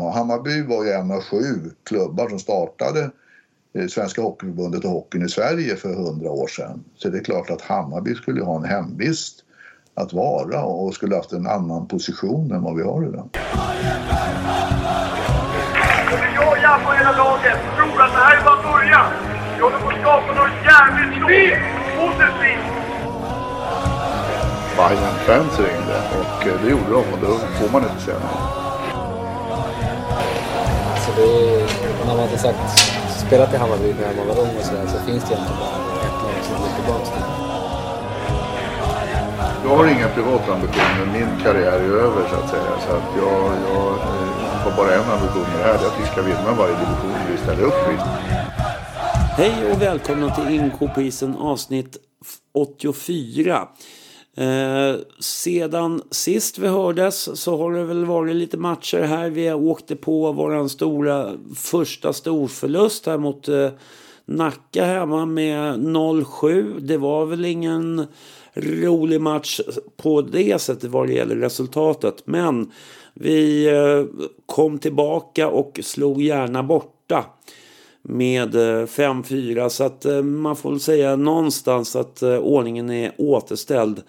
Hammarby var ju en av sju klubbar som startade eh, Svenska Hockeyförbundet och hockeyn i Sverige för hundra år sedan. Så det är klart att Hammarby skulle ha en hemvist att vara och skulle haft en annan position än vad vi har idag. Jag, jag på hela laget tror att det här är bara början. Vi håller på att skapa något jävligt stort. Positivt. Bayern fans ringde och eh, det gjorde de och då får man inte säga nej. Det är, när man har sagt, spelat i Hammarby när man var ung och sådär så finns det egentligen bara ett lag som går tillbaka till. Jag har inga privata ambitioner. Min karriär är över så att säga. Så att jag, jag eh, har bara en ambition med det här. Det är att vi ska vinna varje division vi ställer upp i. Hej och välkomna till Inko på isen avsnitt 84. Eh, sedan sist vi hördes så har det väl varit lite matcher här. Vi åkte på vår stora första storförlust här mot eh, Nacka hemma med 0-7. Det var väl ingen rolig match på det sättet vad det gäller resultatet. Men vi eh, kom tillbaka och slog gärna borta med eh, 5-4. Så att eh, man får väl säga någonstans att eh, ordningen är återställd.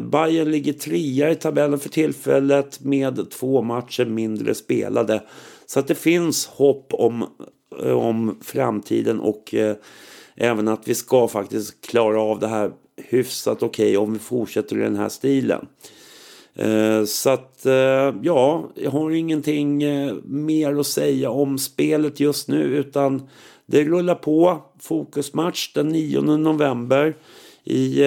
Bayern ligger trea i tabellen för tillfället med två matcher mindre spelade. Så att det finns hopp om, om framtiden och även att vi ska faktiskt klara av det här hyfsat okej okay om vi fortsätter i den här stilen. Eh, så att eh, ja, jag har ingenting eh, mer att säga om spelet just nu utan det rullar på. Fokusmatch den 9 november i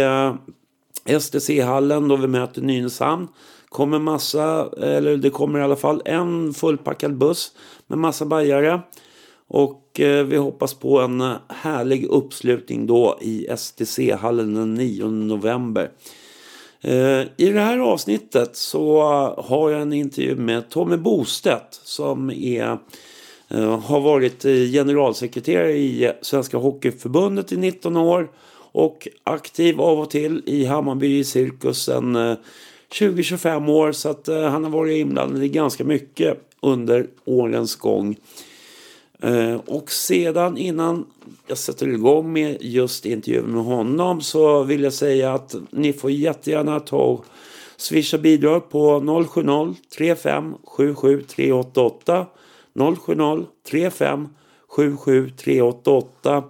STC-hallen då vi möter Nynäshamn. Kommer massa, eller det kommer i alla fall en fullpackad buss med massa bajare. Och vi hoppas på en härlig uppslutning då i STC-hallen den 9 november. Eh, I det här avsnittet så har jag en intervju med Tommy Bostedt som är, eh, har varit eh, generalsekreterare i Svenska Hockeyförbundet i 19 år och aktiv av och till i Hammarby cirkus sedan 20-25 år så att han har varit inblandad i ganska mycket under årens gång. Eh, och sedan innan jag sätter igång med just intervjun med honom så vill jag säga att ni får jättegärna ta och swisha bidrag på 070 35 77 388 070 35 77 388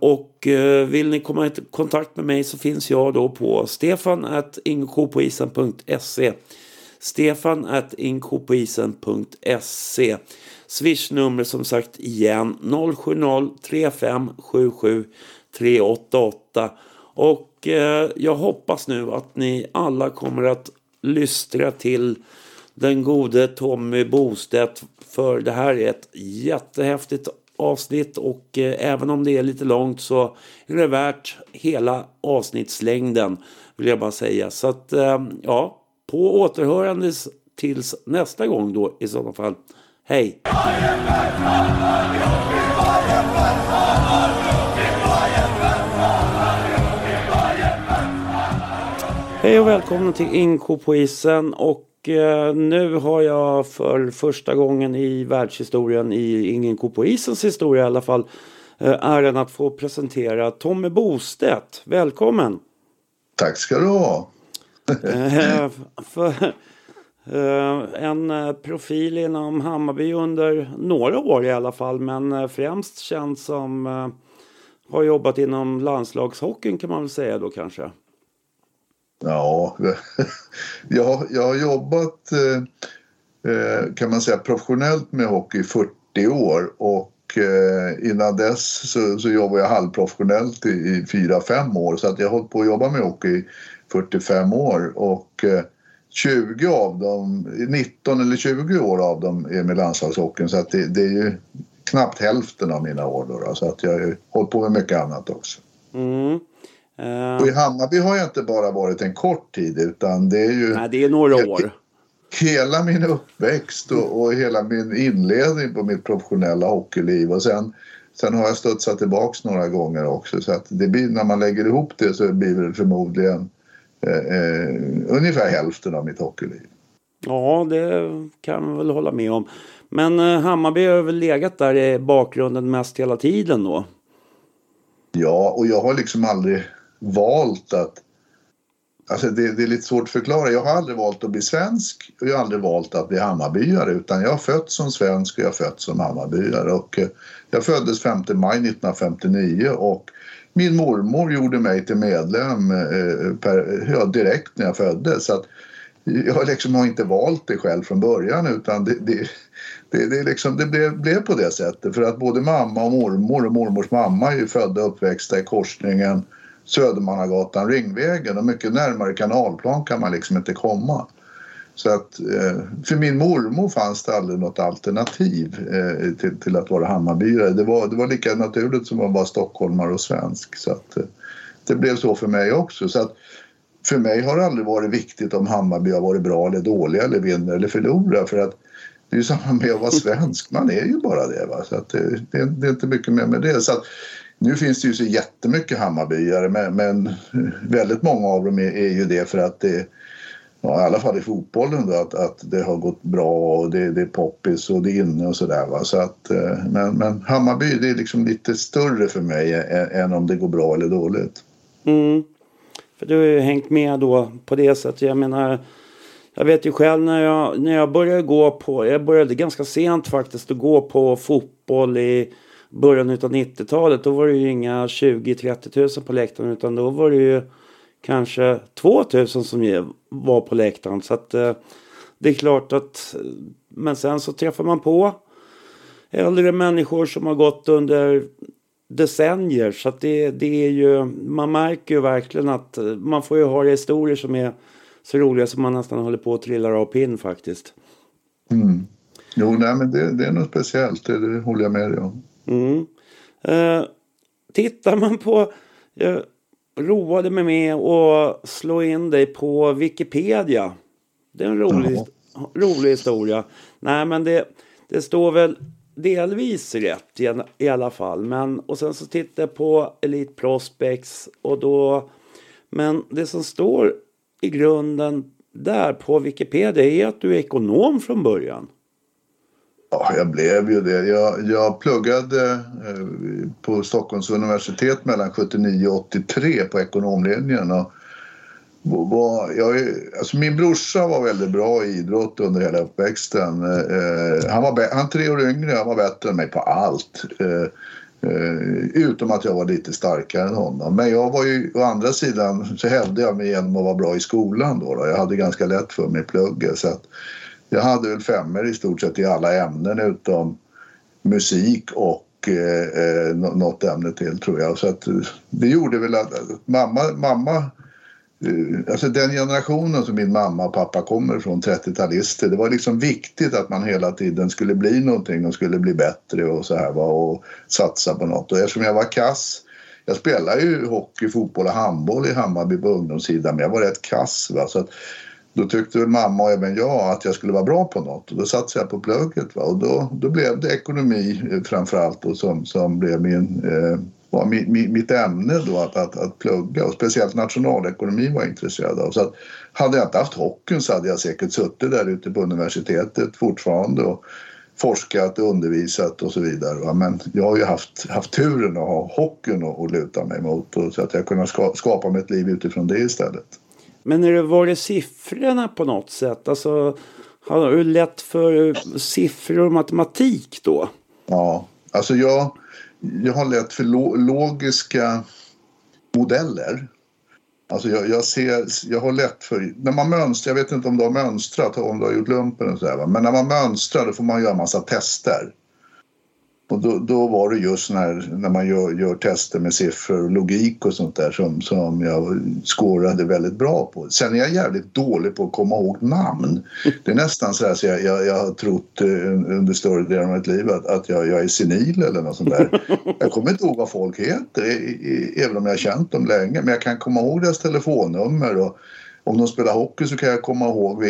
och eh, vill ni komma i kontakt med mig så finns jag då på stefan stefan.inkopoisen.se stefan at inkopoisen.se Swishnummer som sagt igen 070-3577 388. Och eh, jag hoppas nu att ni alla kommer att lystra till den gode Tommy Bostedt. För det här är ett jättehäftigt avsnitt och eh, även om det är lite långt så är det värt hela avsnittslängden vill jag bara säga. Så att eh, ja, på återhörande tills nästa gång då i sådana fall. Hej! Hej och välkomna till Inko på isen och eh, nu har jag för första gången i världshistorien, i Ingen ko på isens historia i alla fall, eh, äran att få presentera Tommy Bostedt. Välkommen! Tack ska du ha! eh, för, Eh, en eh, profil inom Hammarby under några år i alla fall men eh, främst känd som har jobbat inom landslagshockeyn kan man väl säga då kanske? Ja, jag, jag har jobbat kan man säga professionellt med hockey i 40 år och innan dess så, så jobbade jag halvprofessionellt i, i 4-5 år så att jag har hållit på att jobba med hockey i 45 år och 20 av dem, 19 eller 20 år av dem är med landslagshockeyn så att det, det, är ju knappt hälften av mina år då, då så att jag har hållit på med mycket annat också. Mm. Uh... Och i Hammarby har jag inte bara varit en kort tid utan det är ju... Nej, det är några år. Hela min uppväxt och, och hela min inledning på mitt professionella hockeyliv och sen Sen har jag studsat tillbaks några gånger också så att det blir, när man lägger ihop det så blir det förmodligen eh, eh, ungefär hälften av mitt hockeyliv. Ja, det kan man väl hålla med om. Men eh, Hammarby har väl legat där i bakgrunden mest hela tiden då? Ja, och jag har liksom aldrig valt att... Alltså det, det, är lite svårt att förklara. Jag har aldrig valt att bli svensk och jag har aldrig valt att bli Hammarbyare utan jag har fötts som svensk och jag har fötts som Hammarbyare. Och eh, jag föddes 5 maj 1959 och min mormor gjorde mig till medlem eh, per, ja, direkt när jag föddes. Så att jag liksom har inte valt det själv från början utan det, det, det, det, liksom, det blev, blev, på det sättet för att både mamma och mormor och mormors mamma är ju födda och uppväxta i korsningen Södermannagatan, Ringvägen och mycket närmare Kanalplan kan man liksom inte komma. Så att eh, för min mormor fanns det aldrig något alternativ eh, till, till, att vara Hammarbyare. Det var, det var lika naturligt som att vara stockholmare och svensk. Så att, eh, det blev så för mig också. Så att, för mig har det aldrig varit viktigt om Hammarby har varit bra eller dåliga eller vinner eller förlorar för att det är ju samma med att vara svensk, man är ju bara det. Va? Så att det, det, det är inte mycket mer med det. Så att, nu finns det ju så jättemycket Hammarbyare men, men väldigt många av dem är, är ju det för att det ja, i alla fall i fotbollen då, att, att det har gått bra och det, det är poppis och det är inne och sådär. Så att, eh, men, men Hammarby det är liksom lite större för mig än, än om det går bra eller dåligt. Mm. För du har ju hängt med då på det sättet. Jag menar, jag vet ju själv när jag, när jag började gå på, jag började ganska sent faktiskt att gå på fotboll i början av 90-talet. Då var det ju inga 20-30 tusen på läktaren utan då var det ju kanske 2000 som var på läktaren. Så att eh, det är klart att, men sen så träffar man på äldre människor som har gått under decennier. Så att det, det är ju, man märker ju verkligen att man får ju höra historier som är så roliga som man nästan håller på att trilla av pinn faktiskt. Mm. Jo, nej, men det, det är något speciellt, det, det håller jag med dig om. Mm. Eh, tittar man på, jag roade mig med att slå in dig på Wikipedia. Det är en rolig, rolig historia. Nej, men det, det står väl delvis rätt i, i alla fall. Men, och sen så tittar jag på Elite Prospects och då... Men det som står i grunden där på Wikipedia är att du är ekonom från början. Ja, jag blev ju det. Jag, jag pluggade eh, på Stockholms universitet mellan 79 och 83 på ekonomlinjen. Och var, jag, alltså min brorsa var väldigt bra i idrott under hela uppväxten. Eh, han var han tre år yngre, han var bättre än mig på allt. Eh, utom att jag var lite starkare än honom. Men jag var ju, å andra sidan så hävdade jag mig genom att vara bra i skolan. Då, då. Jag hade ganska lätt för mig i plugget. Så att jag hade väl femmer i stort sett i alla ämnen utom musik och eh, eh något ämne till tror jag. Så att, eh, det gjorde väl att eh, mamma, mamma alltså den generationen som min mamma och pappa kommer från, 30-talister, det var liksom viktigt att man hela tiden skulle bli någonting och skulle bli bättre och så här va, och satsa på något. Och eftersom jag var kass, jag spelade ju hockey, fotboll och handboll i Hammarby på ungdomssidan men jag var rätt kass va, så att då tyckte väl mamma och även jag att jag skulle vara bra på något och då satsade jag på plugget va, och då, då blev det ekonomi eh, framförallt och som, som blev min eh, var mitt ämne då att, att, att plugga och speciellt nationalekonomi var jag intresserad av. Så att, hade jag inte haft hockeyn så hade jag säkert suttit där ute på universitetet fortfarande och forskat och undervisat och så vidare. Men jag har ju haft, haft turen att ha hockeyn att luta mig mot och så att jag kunnat ska, skapa mig ett liv utifrån det istället. Men är det, var det siffrorna på något sätt? Alltså, har du lätt för siffror och matematik då? Ja, alltså jag jag har lätt för lo logiska modeller. Alltså jag, jag, ser, jag har lätt för, när man mönstrar, jag vet inte om du har mönstrat, om du har gjort lumpen och sådär, men när man mönstrar då får man göra massa tester. Och då, då, var det just när, när man gör, gör, tester med siffror och logik och sånt där som, som jag skårade väldigt bra på. Sen är jag jävligt dålig på att komma ihåg namn. Det är nästan så, här så jag, jag, jag har trott eh, under större delen av mitt liv att, att jag, jag, är senil eller något sånt där. Jag kommer inte ihåg vad folk heter, även om jag har känt dem länge. Men jag kan komma ihåg deras telefonnummer och om de spelar hockey så kan jag komma ihåg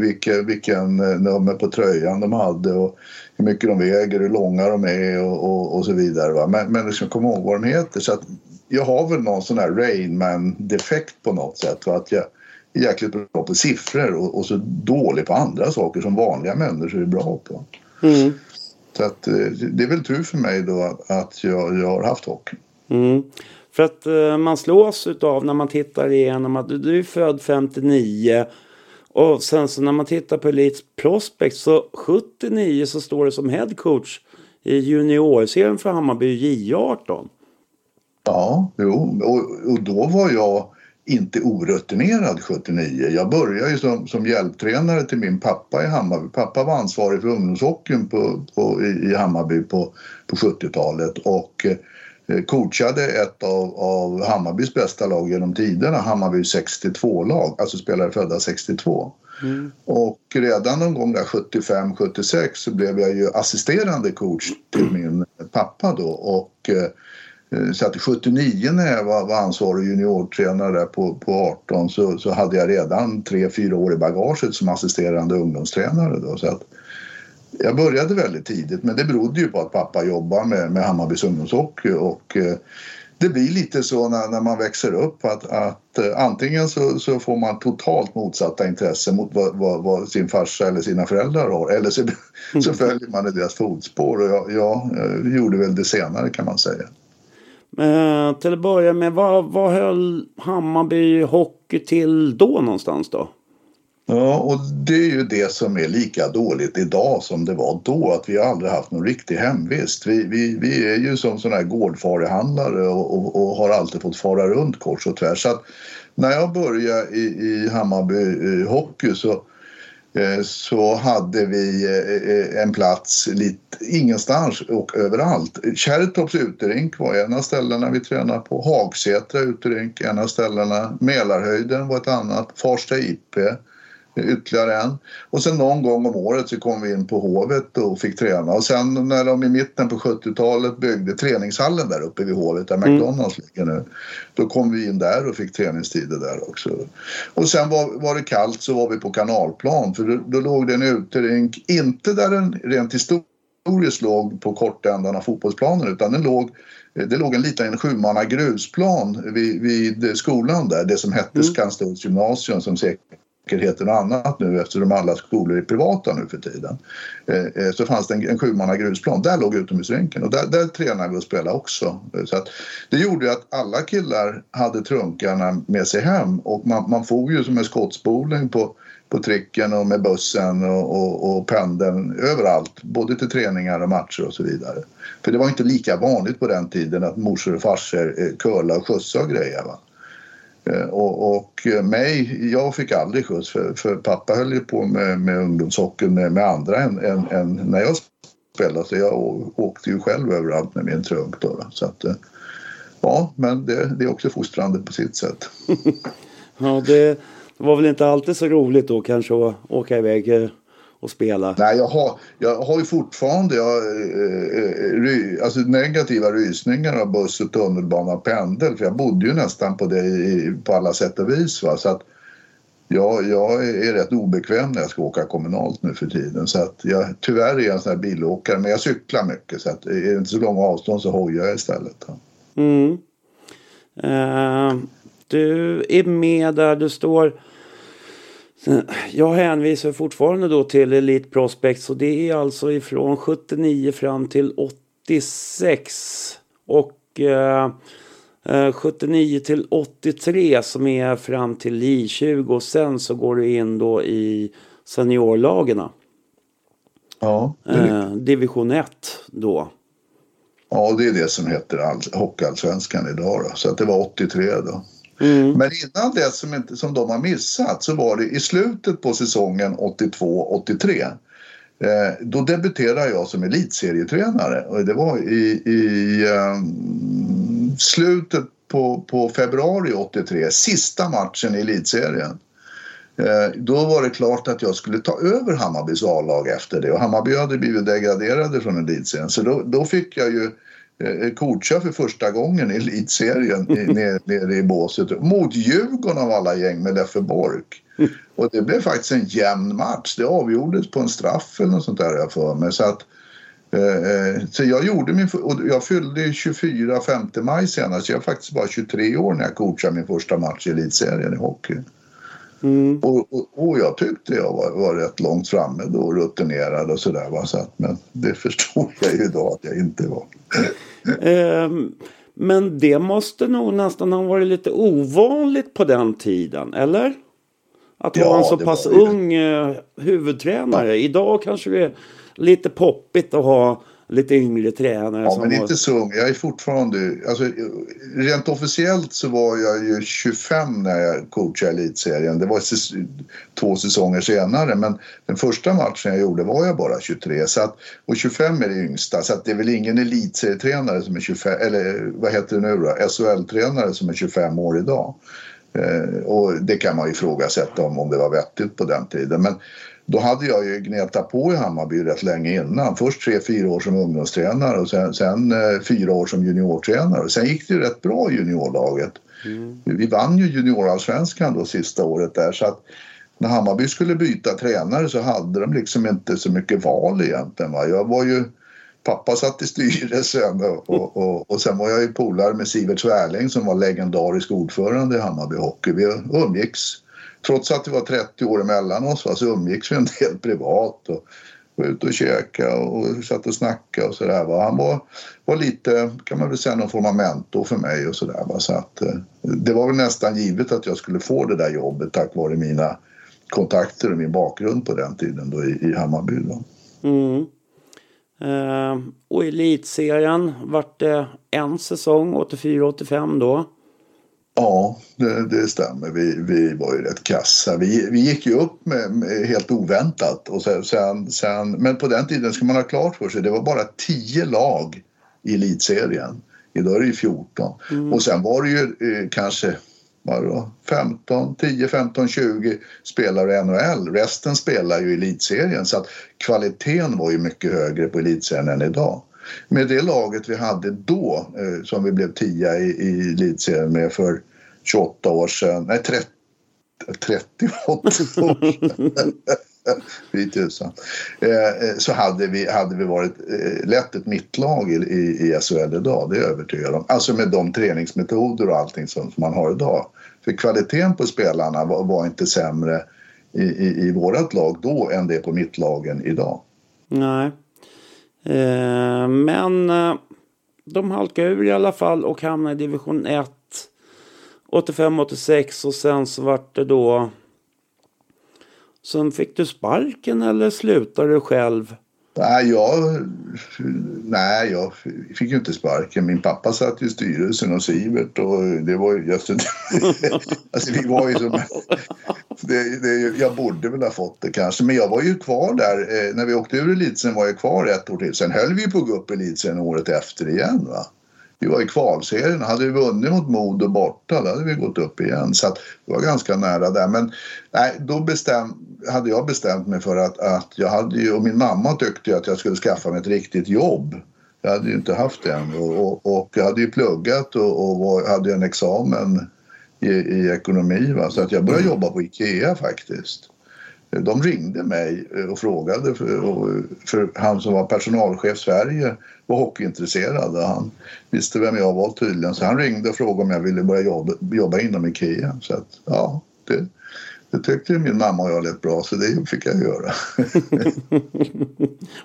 vilken, vilken eh, nummer på tröjan de hade och hur mycket de väger, hur långa de är och, och, och så vidare. Va? Men, men liksom komma ihåg vad de heter. Så att jag har väl någon sån här Rainman-defekt på något sätt. Va? Att jag, jäkligt bra på siffror och, och så dålig på andra saker som vanliga människor är bra på. Mm. Så att, eh, det är väl tur för mig då att, att jag, jag har haft hockey. Mm. För att eh, man slås utav när man tittar igenom att du är född 59 och sen så när man tittar på Elite Prospect så 79 så står det som head coach i juniorserien för Hammarby J18. Ja, jo, och, och då var jag inte orutinerad 79. Jag började ju som, som hjälptränare till min pappa i Hammarby. Pappa var ansvarig för ungdomshockeyn på, på, i, Hammarby på, på 70-talet och eh, coachade ett av, av Hammarbys bästa lag genom tiderna, Hammarby 62-lag, alltså spelare födda 62. Mm. Och redan någon gång där 75-76 så blev jag ju assisterande coach till min pappa då och eh, så att 79 när jag var, var ansvarig juniortränare på, på 18 så, så hade jag redan 3-4 år i bagaget som assisterande ungdomstränare. Då, så att jag började väldigt tidigt men det berodde ju på att pappa jobbar med, med Hammarbys ungdomshockey och eh, det blir lite så när, när man växer upp att, att eh, antingen så, så, får man totalt motsatta intressen mot vad, vad, vad, sin farsa eller sina föräldrar har eller så, så följer man i deras fotspår och jag, jag, jag gjorde väl det senare kan man säga. Eh, till att börja med, vad, vad höll Hammarby hockey till då någonstans då? Ja, och det är ju det som är lika dåligt idag som det var då, att vi har aldrig haft någon riktig hemvist. Vi, vi, vi är ju som sådana här gårdfarihandlare och, och, och, har alltid fått fara runt kors och tvärs. Så att när jag började i, i Hammarby i hockey så Eh, så hade vi eh, eh en plats lite ingenstans och överallt. Kärrtorps uterink var en av ställena vi tränade på. Hagsätra uterink en av ställena. Mälarhöjden var ett annat. Farsta IP ytterligare en. Och sen någon gång om året så kom vi in på Hovet och fick träna. Och sen när de i mitten på 70-talet byggde träningshallen där uppe vid Hovet där mm. McDonalds ligger nu. Då kom vi in där och fick träningstider där också. Och sen var, var det kallt så var vi på kanalplan för då, då låg det en uterink, inte där den rent historiskt låg på kortändan av fotbollsplanen utan den låg det låg en liten sjumanna grusplan vid, vid skolan där, det som hette mm. Skanstulls gymnasium som säkert säkerheten och annat nu eftersom alla skolor är privata nu för tiden. Eh, eh så fanns det en, en sjumanna grusplan. Där låg utomhusrinken och där, där tränade vi och spelade också. Eh, så att det gjorde att alla killar hade trunkarna med sig hem och man, man får ju som en skottspoling på, på tricken och med bussen och, och, och pendeln överallt. Både till träningar och matcher och så vidare. För det var inte lika vanligt på den tiden att morsor och farsor eh, curlade och skjutsade och grejer. Va? Eh, och, och, eh, mig, jag fick aldrig skjuts för, för pappa höll ju på med, med ungdomshockeyn med, med andra än, än, än, när jag spelade. Så jag åkte ju själv överallt med min trunk. Då, så att, eh, ja, men det, det är också fostrande på sitt sätt. ja, det var väl inte alltid så roligt då kanske att åka iväg och spela? Nej, jag har, jag har ju fortfarande jag, eh, ry, alltså negativa rysningar av buss, och tunnelbana och pendel. För jag bodde ju nästan på det i, på alla sätt och vis. Va? Så att jag, jag är rätt obekväm när jag ska åka kommunalt nu för tiden. Så att jag, tyvärr är jag en sån här bilåkare, men jag cyklar mycket. Så att är det inte så långa avstånd så hojar jag istället. Mm. Uh, du är med där du står jag hänvisar fortfarande då till Elite Prospects och det är alltså ifrån 79 fram till 86. Och eh, 79 eh, till 83 som är fram till I20 och sen så går du in då i seniorlagarna. Ja. Eh, division 1 då. Ja, det är det som heter Hockeyallsvenskan idag då. Så att det var 83 då. Mm. Men innan det som, inte, som de har missat så var det i slutet på säsongen 82-83. Eh, då debuterade jag som elitserietränare och det var i, i eh, slutet på, på februari 83, sista matchen i elitserien. Eh, då var det klart att jag skulle ta över Hammarbys A-lag efter det och Hammarby hade blivit degraderade från elitserien så då, då fick jag ju Eh, coacha för första gången i elitserien nere, nere i båset mot Djurgården av alla gäng med Leffe Bork. Och det blev faktiskt en jämn match. Det avgjordes på en straff eller något sånt där jag för mig. Så, att, eh, eh så jag gjorde min, och jag fyllde 24 5 maj senast. Jag är faktiskt bara 23 år när jag coachade min första match i elitserien i hockey. Mm. Och, och, och, jag tyckte jag var, var rätt långt framme då, rutinerad och sådär. Så men det förstår jag ju idag att jag inte var. Ehm, men det måste nog nästan ha varit lite ovanligt på den tiden, eller? Att ja, ha en så pass ung uh, huvudtränare. Ja. Idag kanske det är lite poppigt att ha lite yngre tränare. Ja, men inte så ung. Jag är fortfarande... Alltså, rent officiellt så var jag ju 25 när jag coachade elitserien. Det var två säsonger senare. Men den första matchen jag gjorde var jag bara 23. Så att, och 25 är det yngsta. Så att det är väl ingen elitserietränare som är 25... Eller vad heter det nu då? SHL-tränare som är 25 år idag. Eh, och det kan man ifrågasätta om, om det var vettigt på den tiden. Men då hade jag ju gnetat på i Hammarby rätt länge innan. Först tre, fyra år som ungdomstränare och sen, sen eh, fyra år som juniortränare. Sen gick det ju rätt bra i juniorlaget. Mm. Vi vann ju juniorallsvenskan då sista året där så att när Hammarby skulle byta tränare så hade de liksom inte så mycket val egentligen. Va? Jag var ju Pappa satt i styrelsen och, och, och, och sen var jag ju polare med Sivert Svärling som var legendarisk ordförande i Hammarby Hockey. Vi umgicks trots att det var 30 år emellan oss va, så umgicks vi en del privat och var ute och käkade och satt och snackade och sådär. Han var, var lite, kan man väl säga, någon form av mentor för mig och sådär. Så att, eh, det var väl nästan givet att jag skulle få det där jobbet tack vare mina kontakter och min bakgrund på den tiden då i, i Hammarby. Då. Mm. Eh, och elitserien vart det en säsong, 84-85 då. Ja, det, det, stämmer. Vi, vi var ju rätt kassa. Vi, vi gick ju upp med, med helt oväntat. Och sen, sen, sen, men på den tiden ska man ha klart för sig, det var bara tio lag i elitserien. Idag är det ju 14. Mm. Och sen var det ju eh, kanske vadå, 15, 10, 15, 20 spelare i NHL. Resten spelar ju i elitserien så att kvaliteten var ju mycket högre på elitserien än idag med det laget vi hade då, eh, som vi blev tia i, i elitserien med för 28 år sedan, nej 30, 38 år sedan. Fy tusan. Eh, eh, så hade vi, hade vi varit lätt ett mittlag i, i, i SHL idag, det är jag övertygad om. Alltså med de träningsmetoder och allting som, man har idag. För kvaliteten på spelarna var, var inte sämre i, i, i vårt lag då än det på mittlagen idag. Nej. Eh, men eh, de halkade ur i alla fall och hamnade i division 1 85-86 och sen så vart det då Sen fick du sparken eller slutade du själv? Nej, jag, nej, jag fick ju inte sparken. Min pappa satt i styrelsen och Sivert och det var ju... Alltså, alltså vi var ju som... Det, det, jag borde väl ha fått det kanske, men jag var ju kvar där. Eh, när vi åkte ur elitsen var jag kvar ett år till. Sen höll vi på att gå upp elitsen året efter igen. Va? Vi var i kvalserien. Hade vi vunnit mot Modo borta då hade vi gått upp igen. Så att det var ganska nära där. Men nej, då bestäm, hade jag bestämt mig för att, att jag hade ju, och min mamma tyckte att jag skulle skaffa mig ett riktigt jobb. Jag hade ju inte haft det än och, och, och jag hade ju pluggat och, och var, hade en examen i, i ekonomi. Va? Så att jag började jobba på IKEA faktiskt. De ringde mig och frågade, för, för han som var personalchef Sverige var hockeyintresserad och han visste vem jag var tydligen. Så han ringde och frågade om jag ville börja jobba, jobba inom IKEA. Så att, ja, det, det tyckte min mamma och jag lät bra så det fick jag göra.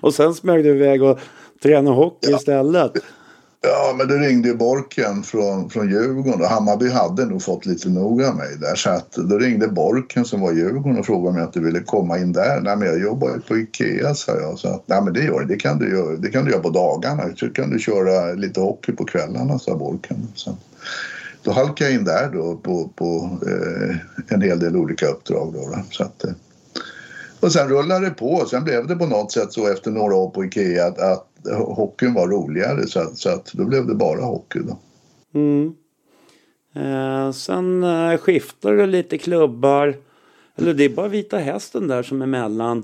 och sen smög du iväg och tränade hockey ja. istället? Ja, men det ringde ju Borken från, från Djurgården och Hammarby hade nog fått lite nog av mig där. Så att då ringde Borken som var Djurgården och frågade om jag inte ville komma in där. Nej, men jag jobbar ju på Ikea, sa jag. Så att, nej, men det gör det. kan du göra, det kan du göra på dagarna. Så kan du köra lite hockey på kvällarna, sa Borken. Så, då halkade jag in där då på, på eh, en hel del olika uppdrag. Då, då. Så att, eh, och sen rullade det på. Sen blev det på något sätt så efter några år på Ikea att, att hockeyn var roligare så, att, så att då blev det bara hockey då. Mm. Eh, sen eh, skiftar det lite klubbar. Eller det är bara Vita Hästen där som är emellan.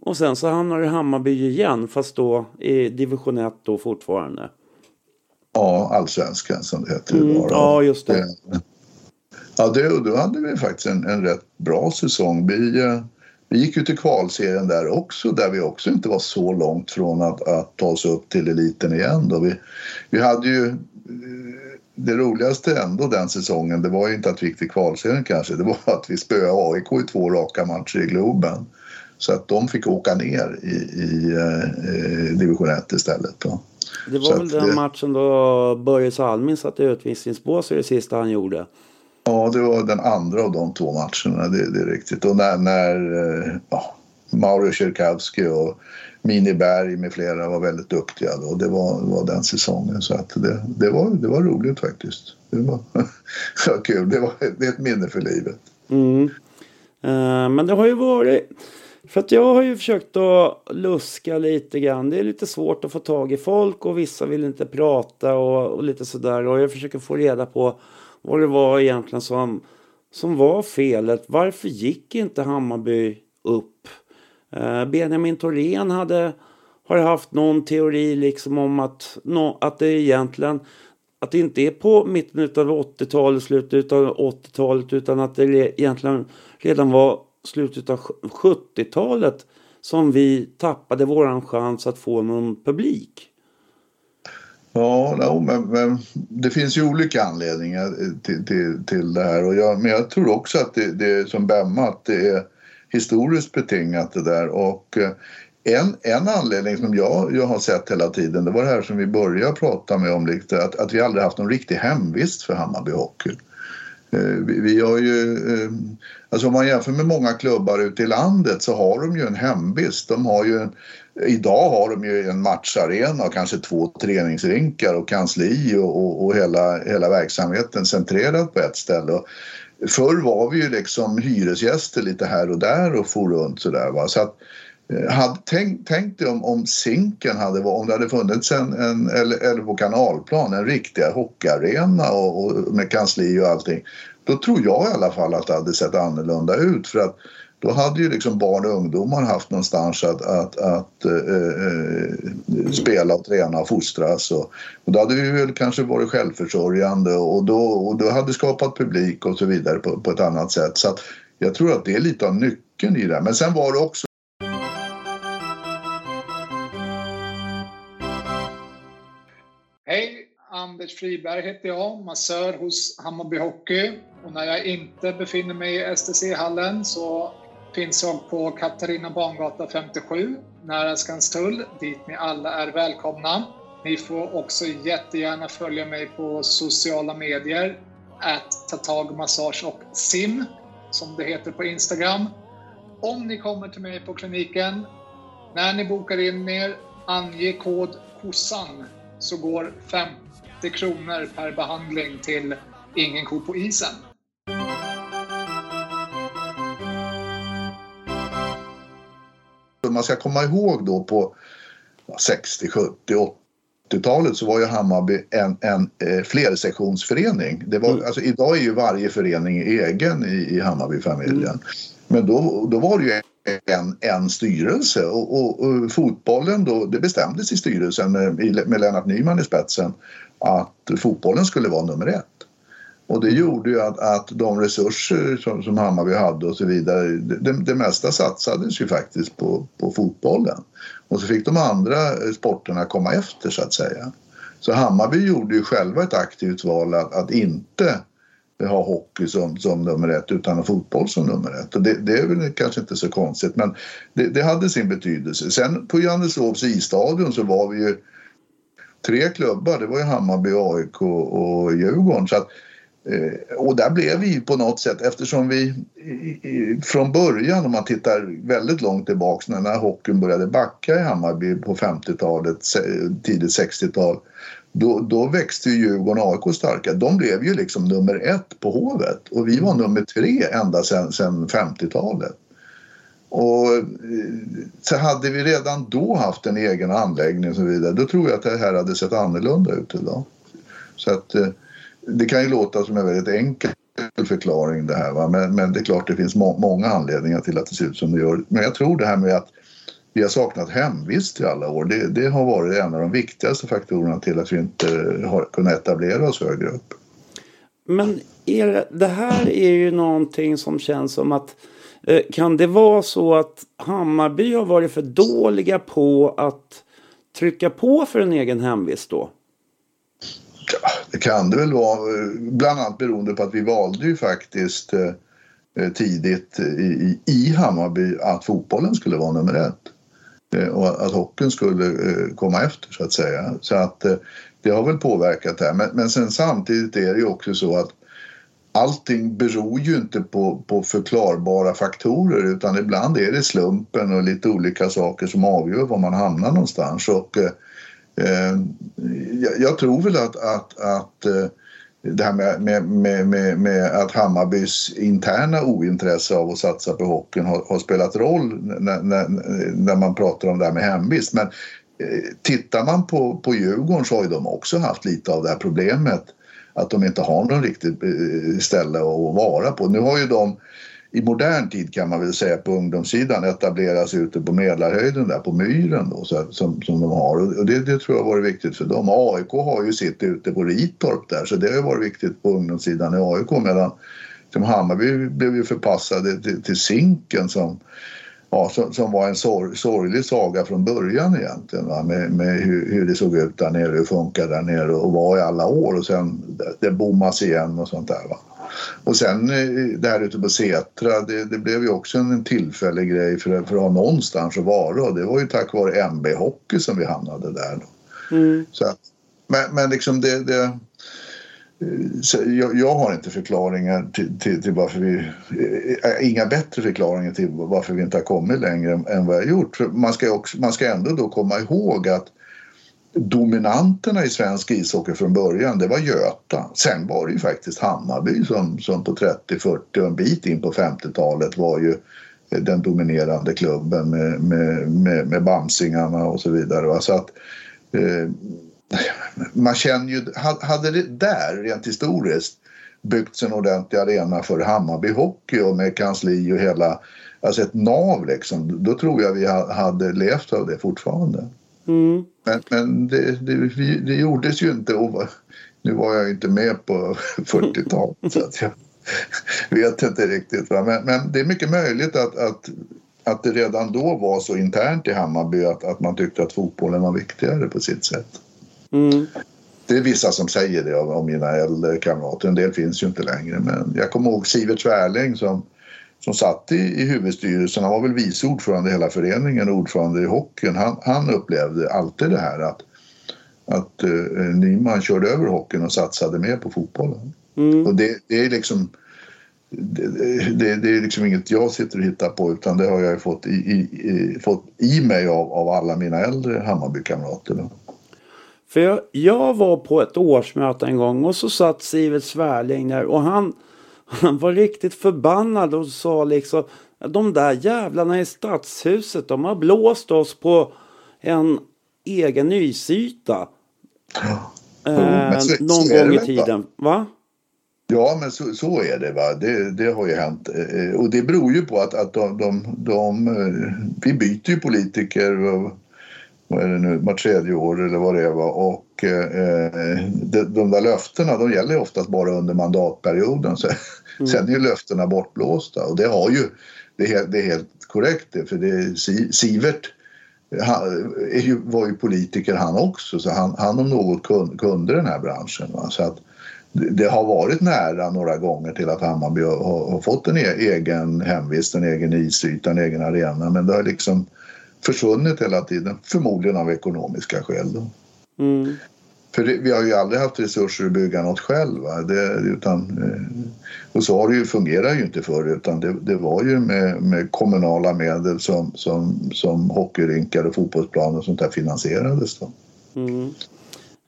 Och sen så hamnar du i Hammarby igen fast då i division 1 då fortfarande. Ja, allsvenskan som det heter mm, Ja, just det. Ja, det, då hade vi faktiskt en, en rätt bra säsong. Vi, eh, vi gick ju till kvalserien där också, där vi också inte var så långt från att, att ta oss upp till eliten igen. Då. Vi, vi hade ju det roligaste ändå den säsongen, det var ju inte att vi gick till kvalserien kanske, det var att vi spöade AIK i två raka matcher i Globen. Så att de fick åka ner i, i eh, division 1 istället. Då. Det var väl den det... matchen då Börje Salming satt i utvisningsbås i det sista han gjorde. Ja, det var den andra av de två matcherna, det, det är riktigt. Och när, när eh, ja, Mauro Tjurkowski och Mini Berg med flera var väldigt duktiga då. Det var, var den säsongen så att det, det, var, det var roligt faktiskt. Det var, var kul. Det, var, det är ett minne för livet. Mm. Uh, men det har ju varit... För att jag har ju försökt att luska lite grann. Det är lite svårt att få tag i folk och vissa vill inte prata och, och lite sådär. Och jag försöker få reda på vad det var egentligen som, som var felet. Varför gick inte Hammarby upp? Eh, Benjamin Thorén hade har haft någon teori liksom om att, no, att det egentligen att det inte är på mitten av 80-talet, slutet av 80-talet utan att det egentligen redan var slutet av 70-talet som vi tappade våran chans att få någon publik. Ja, no, men, men, det finns ju olika anledningar till, till, till det här. Och jag, men jag tror också att det, det är som Bemma, att det är historiskt betingat det där. Och eh, en, en anledning som jag, jag har sett hela tiden, det var det här som vi började prata med om lite, att, att vi aldrig haft någon riktig hemvist för Hammarby Hockey. Eh, vi, vi har ju, eh, alltså om man jämför med många klubbar ute i landet så har de ju en hemvist. De har ju en, idag har de ju en matcharena och kanske två träningsrinkar och kansli och, och, och hela, hela verksamheten centrerad på ett ställe. Och förr var vi ju liksom hyresgäster lite här och där och for runt sådär. Va? Så att, eh, hade, tänk, tänk dig om, om Zinken hade, om det hade funnits en, en eller, eller på kanalplan en riktig hockeyarena och, och, med kansli och allting. Då tror jag i alla fall att det hade sett annorlunda ut för att då hade ju liksom barn och ungdomar haft någonstans att, att, att eh, eh spela och träna och fostras. Och, och då hade vi väl kanske varit självförsörjande och då, och då hade skapat publik och så vidare på, på ett annat sätt. Så att jag tror att det är lite av nyckeln i det. Men sen var det också Hej! Anders Friberg heter jag, massör hos Hammarby Hockey. Och när jag inte befinner mig i STC-hallen så finns jag på Katarina Bangata 57 nära Skanstull dit ni alla är välkomna. Ni får också jättegärna följa mig på sociala medier att tatagmassage och sim som det heter på Instagram. Om ni kommer till mig på kliniken, när ni bokar in er, ange kod KOSSAN så går 50 kronor per behandling till Ingen ko på isen. Man ska komma ihåg då på 60, 70, 80-talet så var ju Hammarby en, en eh, flersektionsförening. Det var, mm. alltså, idag är ju varje förening egen i, i Hammarbyfamiljen. Mm. Men då, då var det ju en, en styrelse och, och, och, fotbollen då, det bestämdes i styrelsen med, med Lennart Nyman i spetsen att fotbollen skulle vara nummer ett. Och det gjorde ju att, att de resurser som, som Hammarby hade och så vidare, det, det mesta satsades ju faktiskt på, på fotbollen. Och så fick de andra eh, sporterna komma efter så att säga. Så Hammarby gjorde ju själva ett aktivt val att, att inte ha hockey som, som nummer ett utan fotboll som nummer ett. Och det, det är väl kanske inte så konstigt men det, det hade sin betydelse. Sen på Johanneshovs isstadion så var vi ju tre klubbar. Det var ju Hammarby, AIK och Djurgården. Så att Eh, och där blev vi på något sätt eftersom vi från början om man tittar väldigt långt tillbaks när, hockeyn började backa i Hammarby på 50-talet, tidigt 60-tal. Då, då växte ju Djurgården och AIK starka. De blev ju liksom nummer ett på Hovet och vi var nummer tre ända sedan, 50-talet. Och eh, så hade vi redan då haft en egen anläggning och så vidare då tror jag att det här hade sett annorlunda ut idag. Så att eh, det kan ju låta som en väldigt enkel förklaring det här va? Men, men det är klart det finns må många anledningar till att det ser ut som det gör. Men jag tror det här med att vi har saknat hemvist i alla år. Det, det har varit en av de viktigaste faktorerna till att vi inte har kunnat etablera oss högre upp. Men er, det här är ju någonting som känns som att eh, kan det vara så att Hammarby har varit för dåliga på att trycka på för en egen hemvist då? Ja, det kan det väl vara. Bland annat beroende på att vi valde ju faktiskt eh, eh tidigt i, i, Hammarby att fotbollen skulle vara nummer ett. Eh, och att hockeyn skulle eh, komma efter så att säga. Så att eh, det har väl påverkat det här. Men, men sen samtidigt är det ju också så att allting beror ju inte på, på förklarbara faktorer utan ibland är det slumpen och lite olika saker som avgör var man hamnar någonstans. Och, eh, Eh, jag, jag tror väl att, att, att eh, det här med, med, med, med, med att Hammarbys interna ointresse av att satsa på hockeyn har, har spelat roll när, när, när man pratar om det här med hemvist. Men eh, tittar man på, på Djurgården så har ju de också haft lite av det här problemet att de inte har någon riktigt eh, ställe att vara på. Nu har ju de i modern tid kan man väl säga på ungdomssidan etableras ute på Mälarhöjden där på Myren då, så, som, som de har och det, det tror jag har varit viktigt för dem. AIK har ju sitt ute på Ritorp där så det har ju varit viktigt på ungdomssidan i AIK medan som Hammarby blev ju förpassade till, till Zinken som ja, som, som var en sor, sorglig saga från början egentligen va? med, med hur, hur det såg ut där nere, hur det funkade där nere och var i alla år och sen det, det bommas igen och sånt där. Va? Och sen eh, det här ute på Setra, det, det blev ju också en tillfällig grej för, för att ha någonstans att vara och det var ju tack vare MB Hockey som vi hamnade där. Mm. Så att, men, men liksom det, det så jag, jag, har inte förklaringar till, till, till varför vi... Äh, inga bättre förklaringar till varför vi inte har kommit längre än, än vad har gjort. För man, ska också, man ska ändå då komma ihåg att dominanterna i svensk ishockey från början, det var Göta. Sen var det ju faktiskt Hammarby som, som på 30, 40 och en bit in på 50-talet var ju den dominerande klubben med, med, med, med Bamsingarna och så vidare. Så att, eh, man känner ju, hade det där rent historiskt byggts en ordentlig arena för Hammarby Hockey och med kansli och hela, alltså ett nav liksom, då tror jag vi hade levt av det fortfarande. Mm. Men, men det, det, det, gjordes ju inte och nu var jag inte med på 40-talet så att jag vet inte riktigt. Va? Men, men det är mycket möjligt att, att, att det redan då var så internt i Hammarby att, att man tyckte att fotbollen var viktigare på sitt sätt. Mm. Det är vissa som säger det om mina äldre kamrater. En del finns ju inte längre. Men jag kommer ihåg Sivert Svärling som, som satt i, i huvudstyrelsen. Han var väl vice ordförande i hela föreningen och ordförande i hockeyn. Han, han upplevde alltid det här att, att uh, Nyman körde över hockeyn och satsade mer på fotbollen. Mm. Och det, det, är liksom det, det, det, är liksom inget jag sitter och hittar på utan det har jag fått i, i, i fått i mig av, av alla mina äldre Hammarbykamrater. För jag, jag, var på ett årsmöte en gång och så satt Sivert Svärling där och han, han var riktigt förbannad och sa liksom de där jävlarna i stadshuset de har blåst oss på en egen nysyta. Ja. Eh, så, någon så gång i tiden. Va? Ja, men så, så är det. Va? Det, det har ju hänt. Eh, Och det beror ju på att, att de, de, de, eh, vi byter ju politiker vad är det nu, var tredje år eller vad det är. Va? Och eh, de, de där löftena de gäller ju oftast bara under mandatperioden. Så, mm. Sen är ju löftena bortblåsta och det har ju, det är, det är helt korrekt det, för det, Sivert han, ju, var ju politiker han också så han, han om något kunde den här branschen. Va? Så att, det har varit nära några gånger till att Hammarby har, har fått en e egen hemvist, en egen isyta, en egen arena men det har liksom försvunnit hela tiden, förmodligen av ekonomiska skäl. Mm. För det, vi har ju aldrig haft resurser att bygga något själva. Det, utan, eh, och så har det ju fungerat ju inte förr utan det, det var ju med, med, kommunala medel som, som, som hockeyrinkar och fotbollsplaner och sånt där finansierades. Då. Mm.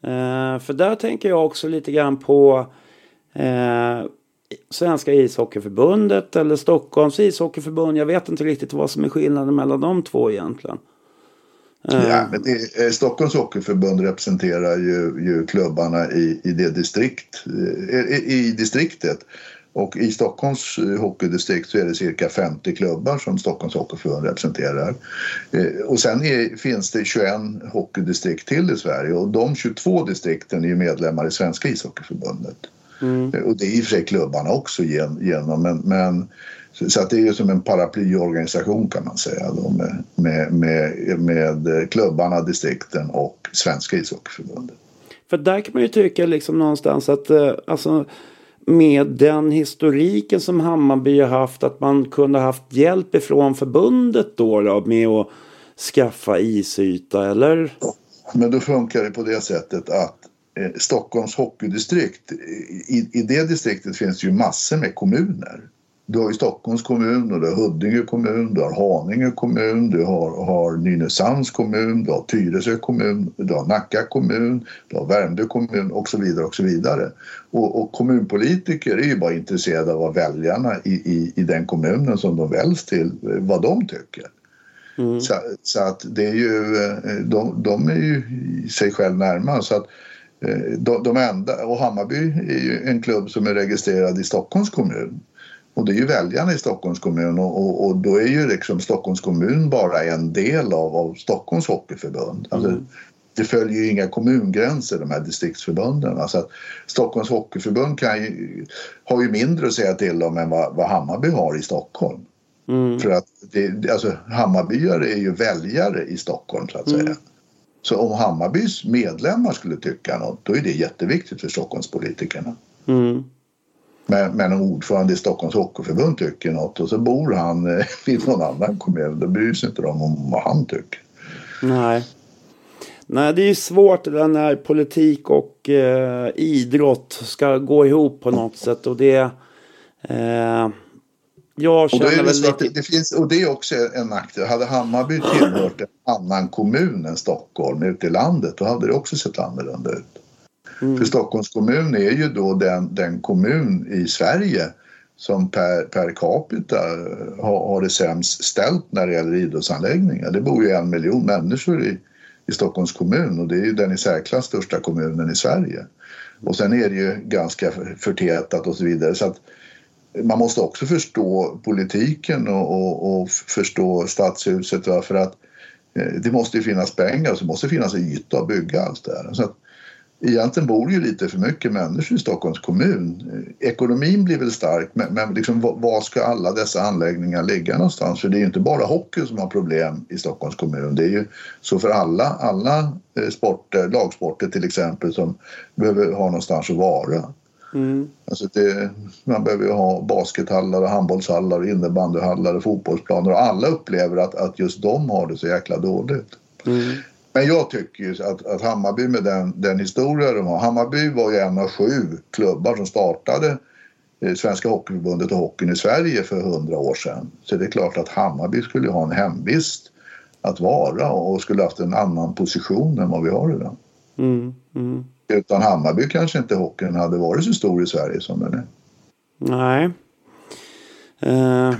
Eh, för där tänker jag också lite grann på eh, Svenska ishockeyförbundet eller Stockholms ishockeyförbund. Jag vet inte riktigt vad som är skillnaden mellan de två egentligen. Ja, men det, Stockholms hockeyförbund representerar ju, ju klubbarna i, i det distrikt, i, i distriktet. Och i Stockholms hockeydistrikt så är det cirka 50 klubbar som Stockholms hockeyförbund representerar. Och sen är, finns det 21 hockeydistrikt till i Sverige och de 22 distrikten är ju medlemmar i Svenska ishockeyförbundet. Mm. Och det är i och för sig klubbarna också genom, men, men så att det är ju som en paraplyorganisation kan man säga då, med, med, med, med klubbarna, distrikten och Svenska ishockeyförbundet. För där kan man ju tycka liksom någonstans att eh, alltså med den historiken som Hammarby har haft att man kunde haft hjälp ifrån förbundet då, då med att skaffa isyta eller? Men då funkar det på det sättet att eh, Stockholms hockeydistrikt, i, i det distriktet finns ju massor med kommuner. Du har ju Stockholms kommun och du har Huddinge kommun, du har Haninge kommun, du har, har Nynäshamns kommun, du har Tyresö kommun, du har Nacka kommun, du har Värmdö kommun och så vidare och så vidare. Och, och kommunpolitiker är ju bara intresserade av vad väljarna i, i, i den kommunen som de väljs till, vad de tycker. Mm. Så, så, att det är ju, eh, de, de är ju sig själv närmast. Så att eh, de, de enda, och Hammarby är ju en klubb som är registrerad i Stockholms kommun. Och det är ju väljarna i Stockholms kommun och, och, och, då är ju liksom Stockholms kommun bara en del av, av Stockholms hockeyförbund. Alltså, mm. Det följer ju inga kommungränser de här distriktsförbunden. Alltså Stockholms hockeyförbund kan ju, har ju mindre att säga till om än vad, vad Hammarby har i Stockholm. Mm. För att det, alltså, Hammarbyare är ju väljare i Stockholm så att säga. Mm. Så om Hammarbys medlemmar skulle tycka något då är det jätteviktigt för Stockholmspolitikerna. Mm. Men, men om ordförande i Stockholms Hockeyförbund tycker något och så bor han eh, i någon annan kommun då bryr sig inte de om vad han tycker. Nej. Nej, det är ju svårt när politik och eh, idrott ska gå ihop på något sätt och det eh, jag känner och, väl lite... det finns, och det är också en nackdel. Hade Hammarby tillhört en annan kommun än Stockholm ute i landet då hade det också sett annorlunda ut. Mm. För Stockholms kommun är ju då den, den kommun i Sverige som per, per capita har, har det sämst ställt när det gäller idrottsanläggningar. Det bor ju en miljon människor i, i Stockholms kommun och det är ju den i särklass största kommunen i Sverige. Och sen är det ju ganska förtätat och så vidare. Så att man måste också förstå politiken och, och, och förstå stadshuset för att eh, det måste ju finnas pengar, så måste finnas yta att bygga allt det här. Så att, egentligen bor det ju lite för mycket människor i Stockholms kommun. Eh, ekonomin blir väl stark men, men liksom, var ska alla dessa anläggningar ligga någonstans? För det är ju inte bara hockey som har problem i Stockholms kommun. Det är ju så för alla, alla eh, sporter, lagsporter till exempel som behöver ha någonstans att vara. Mm. Alltså det, man behöver ju ha baskethallar, handbollshallar, innebandyhallar, fotbollsplaner och alla upplever att, att just de har det så jäkla dåligt. Mm. Men jag tycker ju att, att Hammarby med den, den historia de har. Hammarby var ju en av sju klubbar som startade eh, Svenska Hockeyförbundet och hockeyn i Sverige för hundra år sedan. Så det är klart att Hammarby skulle ha en hemvist att vara och skulle haft en annan position än vad vi har idag. Mm, mm. Utan Hammarby kanske inte hockeyn hade varit så stor i Sverige som den är. Nej. Uh,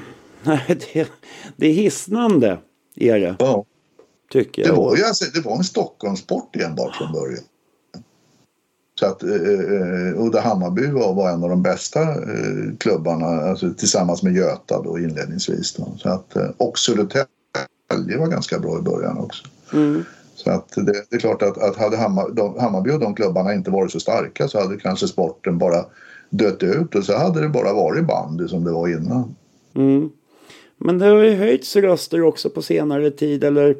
det, det är hisnande, är det. Ja. Tycker jag. Det var ju alltså, det var en Stockholmsport enbart från början. Så att, eh, Udda Hammarby var, var en av de bästa eh, klubbarna alltså, tillsammans med Göta då inledningsvis. Då. Så att, eh, och Södertälje var ganska bra i början också. Mm. Så att det, det, är klart att, att hade Hammar, de, Hammarby och de klubbarna inte varit så starka så hade kanske sporten bara dött ut och så hade det bara varit bandy som det var innan. Mm. Men det har ju höjts röster också på senare tid eller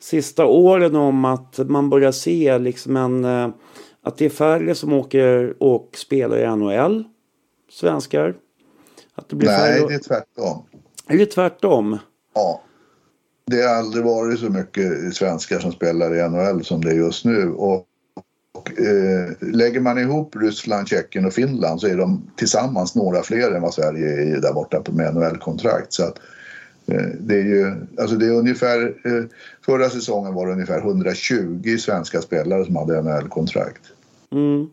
sista åren om att man börjar se liksom en eh, att det är färre som åker och spelar i NHL. Svenskar. Att det blir Nej, färre... det är tvärtom. Är det tvärtom? Ja. Det har aldrig varit så mycket svenskar som spelar i NHL som det är just nu. Och, och eh, lägger man ihop Ryssland, Tjeckien och Finland så är de tillsammans några fler än vad Sverige är där borta med NHL-kontrakt. Så att Eh, det är ju, alltså det är ungefär, eh, förra säsongen var det ungefär 120 svenska spelare som hade NHL-kontrakt. Mm.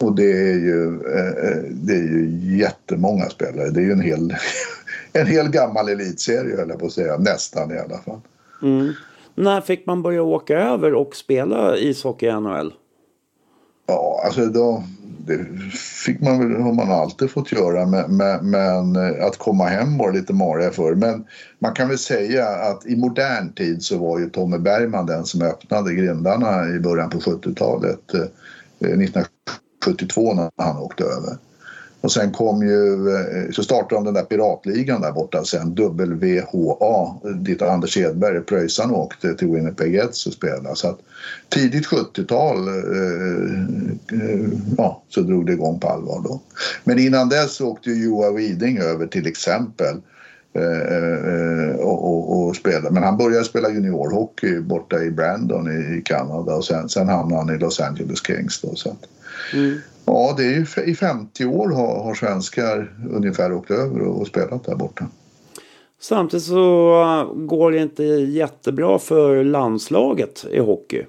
Och det är, ju, eh, det är ju jättemånga spelare. Det är ju en hel, en hel gammal elitserie höll jag på att säga, nästan i alla fall. Mm. När fick man börja åka över och spela ishockey i NHL? Ja, alltså då, det fick man väl, har man alltid fått göra men, men, men eh, att komma hem var lite mariga för. Men man kan väl säga att i modern tid så var ju Tommy Bergman den som öppnade grindarna i början på 70-talet. 1972 eh, när han åkte över. Och sen kom ju, eh, så startade de den där piratligan där borta sen, WHA, dit Anders Edberg, pröjsaren, åkte till Winnipeg Jets och spelade. Så att tidigt 70-tal, eh, eh, ja, så drog det igång på allvar då. Men innan dess åkte ju Joa Widing över till exempel eh, och, och, och spela. Men han började spela juniorhockey borta i Brandon i, i Kanada och sen, sen hamnade han i Los Angeles Kings. Då, så att, Mm. Ja, det är ju i 50 år har, har svenskar ungefär åkt över och, och spelat där borta. Samtidigt så går det inte jättebra för landslaget i hockey.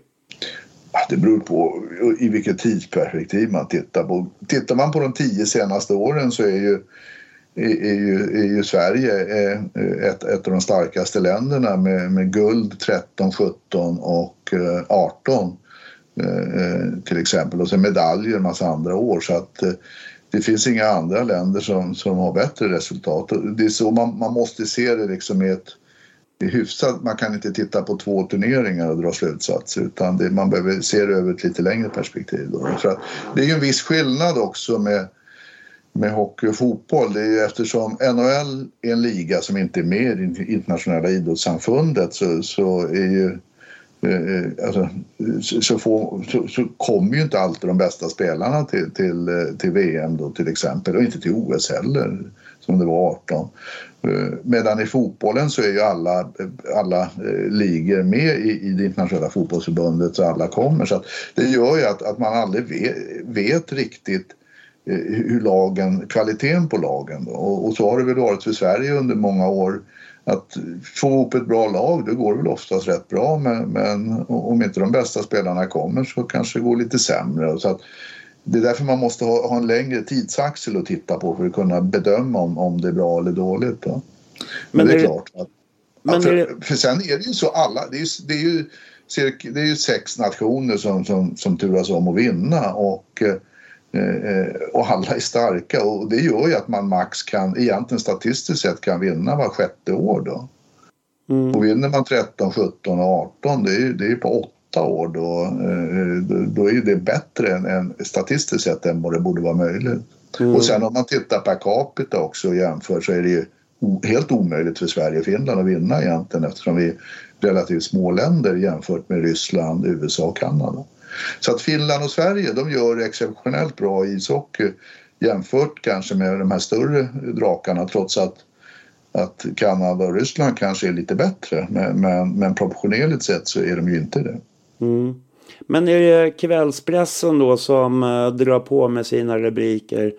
Det beror på i vilket tidsperspektiv man tittar på. Tittar man på de tio senaste åren så är ju, är, är ju, är ju Sverige eh, ett, ett av de starkaste länderna med, med guld 13, 17 och eh, 18 eh, Eh, eh, till exempel. Och sen medaljer en massa andra år. Så att eh, det finns inga andra länder som, som har bättre resultat. Det är så man, man måste se det liksom i ett det är hyfsat, man kan inte titta på två turneringar och dra slutsatser utan det, man behöver se det över ett lite längre perspektiv. Då. För att det är ju en viss skillnad också med, med hockey och fotboll. Det är ju eftersom NHL är en liga som inte är med i det internationella idrottssamfundet så, så är ju Eh, alltså, så, så, får, så, så kommer ju inte alltid de bästa spelarna till, till, eh, till VM då till exempel och inte till OS heller som det var 18. Eh, medan i fotbollen så är ju alla, alla ligor med i, i det internationella fotbollsförbundet så alla kommer. Så att det gör ju att, att man aldrig vet, vet riktigt hur lagen, kvaliteten på lagen. Och, och så har det väl varit för Sverige under många år. Att få ihop ett bra lag, det går väl oftast rätt bra men, men om inte de bästa spelarna kommer så kanske det går lite sämre. Så att, det är därför man måste ha, ha en längre tidsaxel att titta på för att kunna bedöma om, om det är bra eller dåligt. Då. Men, Men det är, är klart. Att, men att för, är för sen är det ju så alla, det är ju, det är ju, cirka, det är ju sex nationer som, som, som turas om att vinna och, eh, och alla är starka och det gör ju att man max kan, egentligen statistiskt sett kan vinna var sjätte år då. Mm. Och vinner man 13, 17 och 18 det är ju det är på åtta år då, eh, då, då är ju det bättre än, än statistiskt sett än vad det borde vara möjligt. Mm. Och sen om man tittar per capita också och jämför så är det ju helt omöjligt för Sverige och Finland att vinna egentligen eftersom vi är relativt små länder jämfört med Ryssland, USA och Kanada. Så att Finland och Sverige de gör exceptionellt bra ishockey jämfört kanske med de här större drakarna trots att att Kanada och Ryssland kanske är lite bättre men, men, men proportionerligt sett så är de ju inte det. Mm. Men är det kvällspressen då som eh, drar på med sina rubriker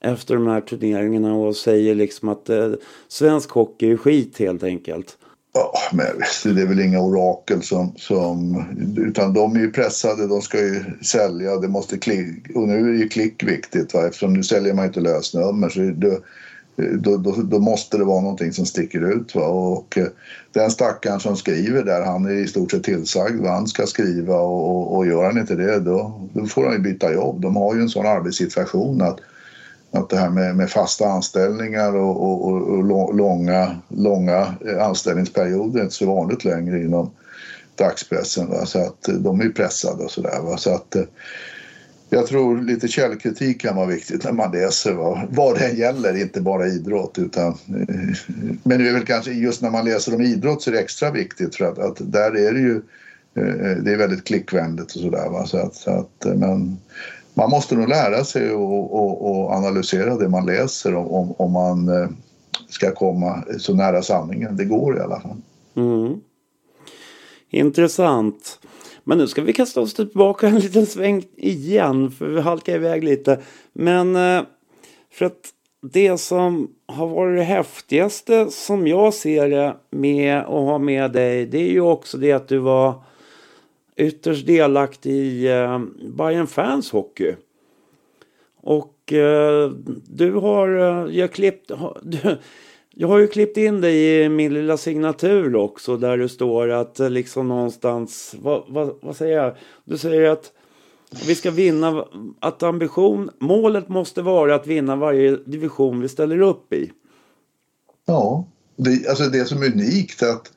efter de här turneringarna och säger liksom att eh, svensk hockey är skit helt enkelt? Ja, men det är väl inga orakel som, som... Utan de är ju pressade, de ska ju sälja, det måste klick... Och nu är ju klick viktigt va? eftersom nu säljer man ju inte lösnummer så då, då, då, då måste det vara någonting som sticker ut. Va? Och eh, den stackaren som skriver där, han är i stort sett tillsagd vad han ska skriva och, och, och gör han inte det då, då får han ju byta jobb. De har ju en sån arbetssituation att att det här med, med fasta anställningar och, och, och, och långa, långa eh, anställningsperioder är inte så vanligt längre inom dagspressen. Va? Så att eh, de är ju pressade och sådär. Va? Så att eh, jag tror lite källkritik kan vara viktigt när man läser va? vad det än gäller, inte bara idrott. Utan, men det är väl kanske just när man läser om idrott så är det extra viktigt för att, att där är det ju det är väldigt klickvänligt och sådär. Så att, så att, men man måste nog lära sig och, och, och analysera det man läser om, om, om man eh, ska komma så nära sanningen det går i alla fall. Mm. Intressant. Men nu ska vi kasta oss tillbaka en liten sväng igen för vi halkar iväg lite. Men eh, för att det som har varit det häftigaste som jag ser det med att ha med dig det är ju också det att du var ytterst delaktig i eh, Bayern Fans Hockey. Och eh, du har, eh, jag klippt, har, du, jag har ju klippt in dig i min lilla signatur också där det står att eh, liksom någonstans, vad, vad, vad säger jag? Du säger att vi ska vinna, att ambition, målet måste vara att vinna varje division vi ställer upp i. Ja, det, alltså det som är unikt är att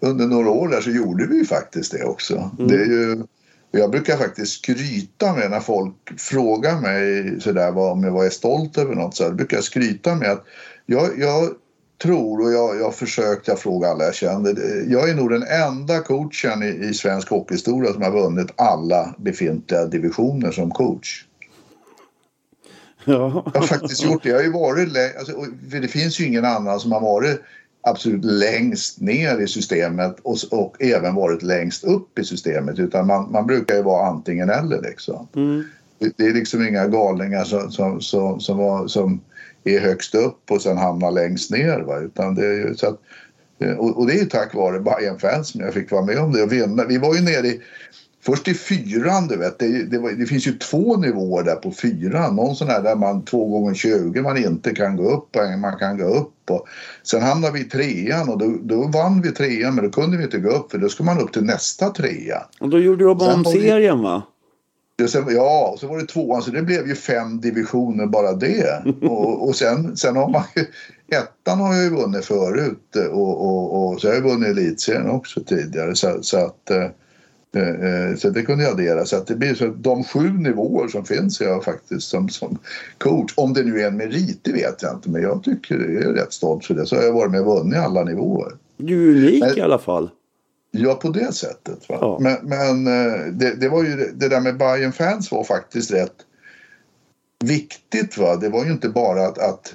under några år där så gjorde vi ju faktiskt det också. Det är ju, Jag brukar faktiskt skryta med när folk frågar mig sådär om jag är stolt över något så här, brukar jag skryta med att jag, jag tror och jag, har försökt, jag frågar alla jag känner. Jag är nog den enda coachen i, i svensk hockeyhistoria som har vunnit alla befintliga divisioner som coach. Ja. Jag har faktiskt gjort det. Jag har ju varit, alltså, det finns ju ingen annan som har varit absolut längst ner i systemet och, och även varit längst upp i systemet utan man, man brukar ju vara antingen eller liksom. Mm. Det, det är liksom inga galningar som, som, som, som, var, som är högst upp och sen hamnar längst ner. Va? Utan det är så att, och, och det är ju tack vare Bayern fans som jag fick vara med om det och vinna. Vi var ju nere i Först i fyran, du vet. Det, det, det, finns ju två nivåer där på fyran. Någon sån här där man två gånger 20 man inte kan gå upp och man kan gå upp. Och sen hamnade vi i trean och då, då vann vi trean men då kunde vi inte gå upp för då ska man upp till nästa trea. Och då gjorde du om serien va? Ja, och så var det tvåan så det blev ju fem divisioner bara det. Och, och sen, sen har man ju, ettan har jag ju vunnit förut och, och, och så har jag vunnit elitserien också tidigare. Så, så att eh, eh, så det kunde jag addera. Så att det blir så att de sju nivåer som finns jag faktiskt som, som coach. Om det nu är en merit, det vet jag inte. Men jag tycker det är rätt stolt för det. Så har jag varit med och vunnit alla nivåer. Du är unik Nej. i alla fall. Ja, på det sättet. Ja. Men, men eh, det, det var ju det där med Bayern fans var faktiskt rätt viktigt. Va? Det var ju inte bara att, att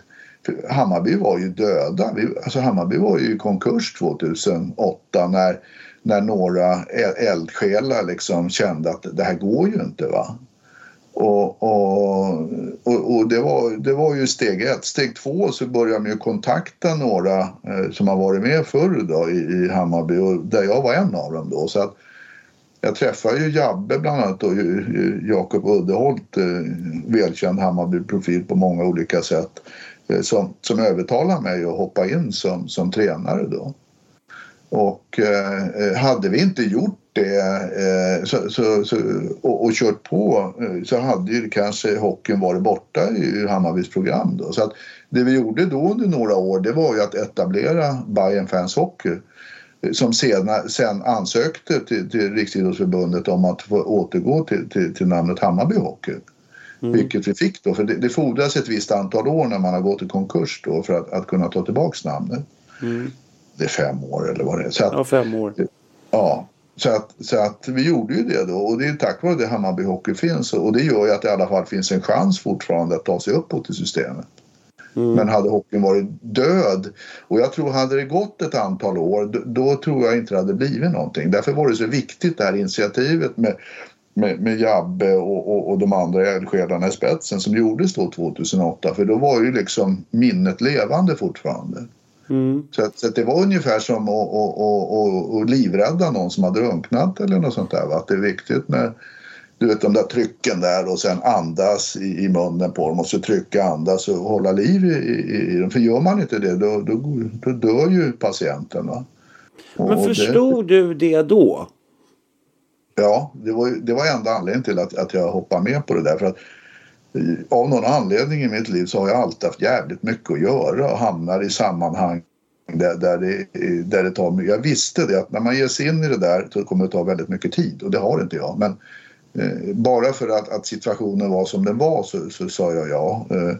Hammarby var ju döda. Vi, alltså Hammarby var ju i konkurs 2008 när, när några eldsjälar liksom kände att det här går ju inte. va och, och, och, och det, var, det var ju steg ett. Steg två så började man ju kontakta några eh, som har varit med förr då, i, i Hammarby och där jag var en av dem då. Så att jag träffade ju Jabbe bland annat och eh, Jakob Uddeholt, eh, välkänd Hammarby-profil på många olika sätt, eh, som, som övertalade mig att hoppa in som, som tränare då. Och eh, hade vi inte gjort det eh, så, så, så, och, och kört på eh, så hade ju kanske hockeyn varit borta ur Hammarbys program. Då. Så att det vi gjorde då under några år det var ju att etablera Bayern Fans Hockey eh, som sen, sen ansökte till, till Riksidrottsförbundet om att få återgå till, till, till namnet Hammarby Hockey. Vilket vi fick då, för det, det fordras ett visst antal år när man har gått i konkurs då för att, att kunna ta tillbaks namnet. Mm. Det är fem år eller vad det är. Så att, Ja, fem år. Ja, så att, så att vi gjorde ju det då och det är tack vare det Hammarby Hockey finns och det gör ju att det i alla fall finns en chans fortfarande att ta sig uppåt i systemet. Mm. Men hade hockeyn varit död och jag tror hade det gått ett antal år då, då tror jag inte det hade blivit någonting. Därför var det så viktigt det här initiativet med, med, med Jabbe och, och, och de andra eldsjälarna i spetsen som gjordes då 2008 för då var ju liksom minnet levande fortfarande. Mm. Så, att, så att det var ungefär som att, att, att, att, livrädda någon som har drunknat eller något sånt där. Va? Att det är viktigt med du vet de där trycken där och sen andas i, i munnen på dem och så trycka, andas och hålla liv i, i, i dem. För gör man inte det då, då, då dör ju patienten. Va? Och Men det- förstod du det då? Ja, det var, det var enda anledningen till att, att jag hoppade med på det där. För att, av någon anledning i mitt liv så har jag alltid haft jävligt mycket att göra och hamnar i sammanhang där, där, det, där det tar mycket. Jag visste det att när man ger sig in i det där så kommer det ta väldigt mycket tid och det har inte jag. Men eh, bara för att, att situationen var som den var så, så sa jag ja. Eh,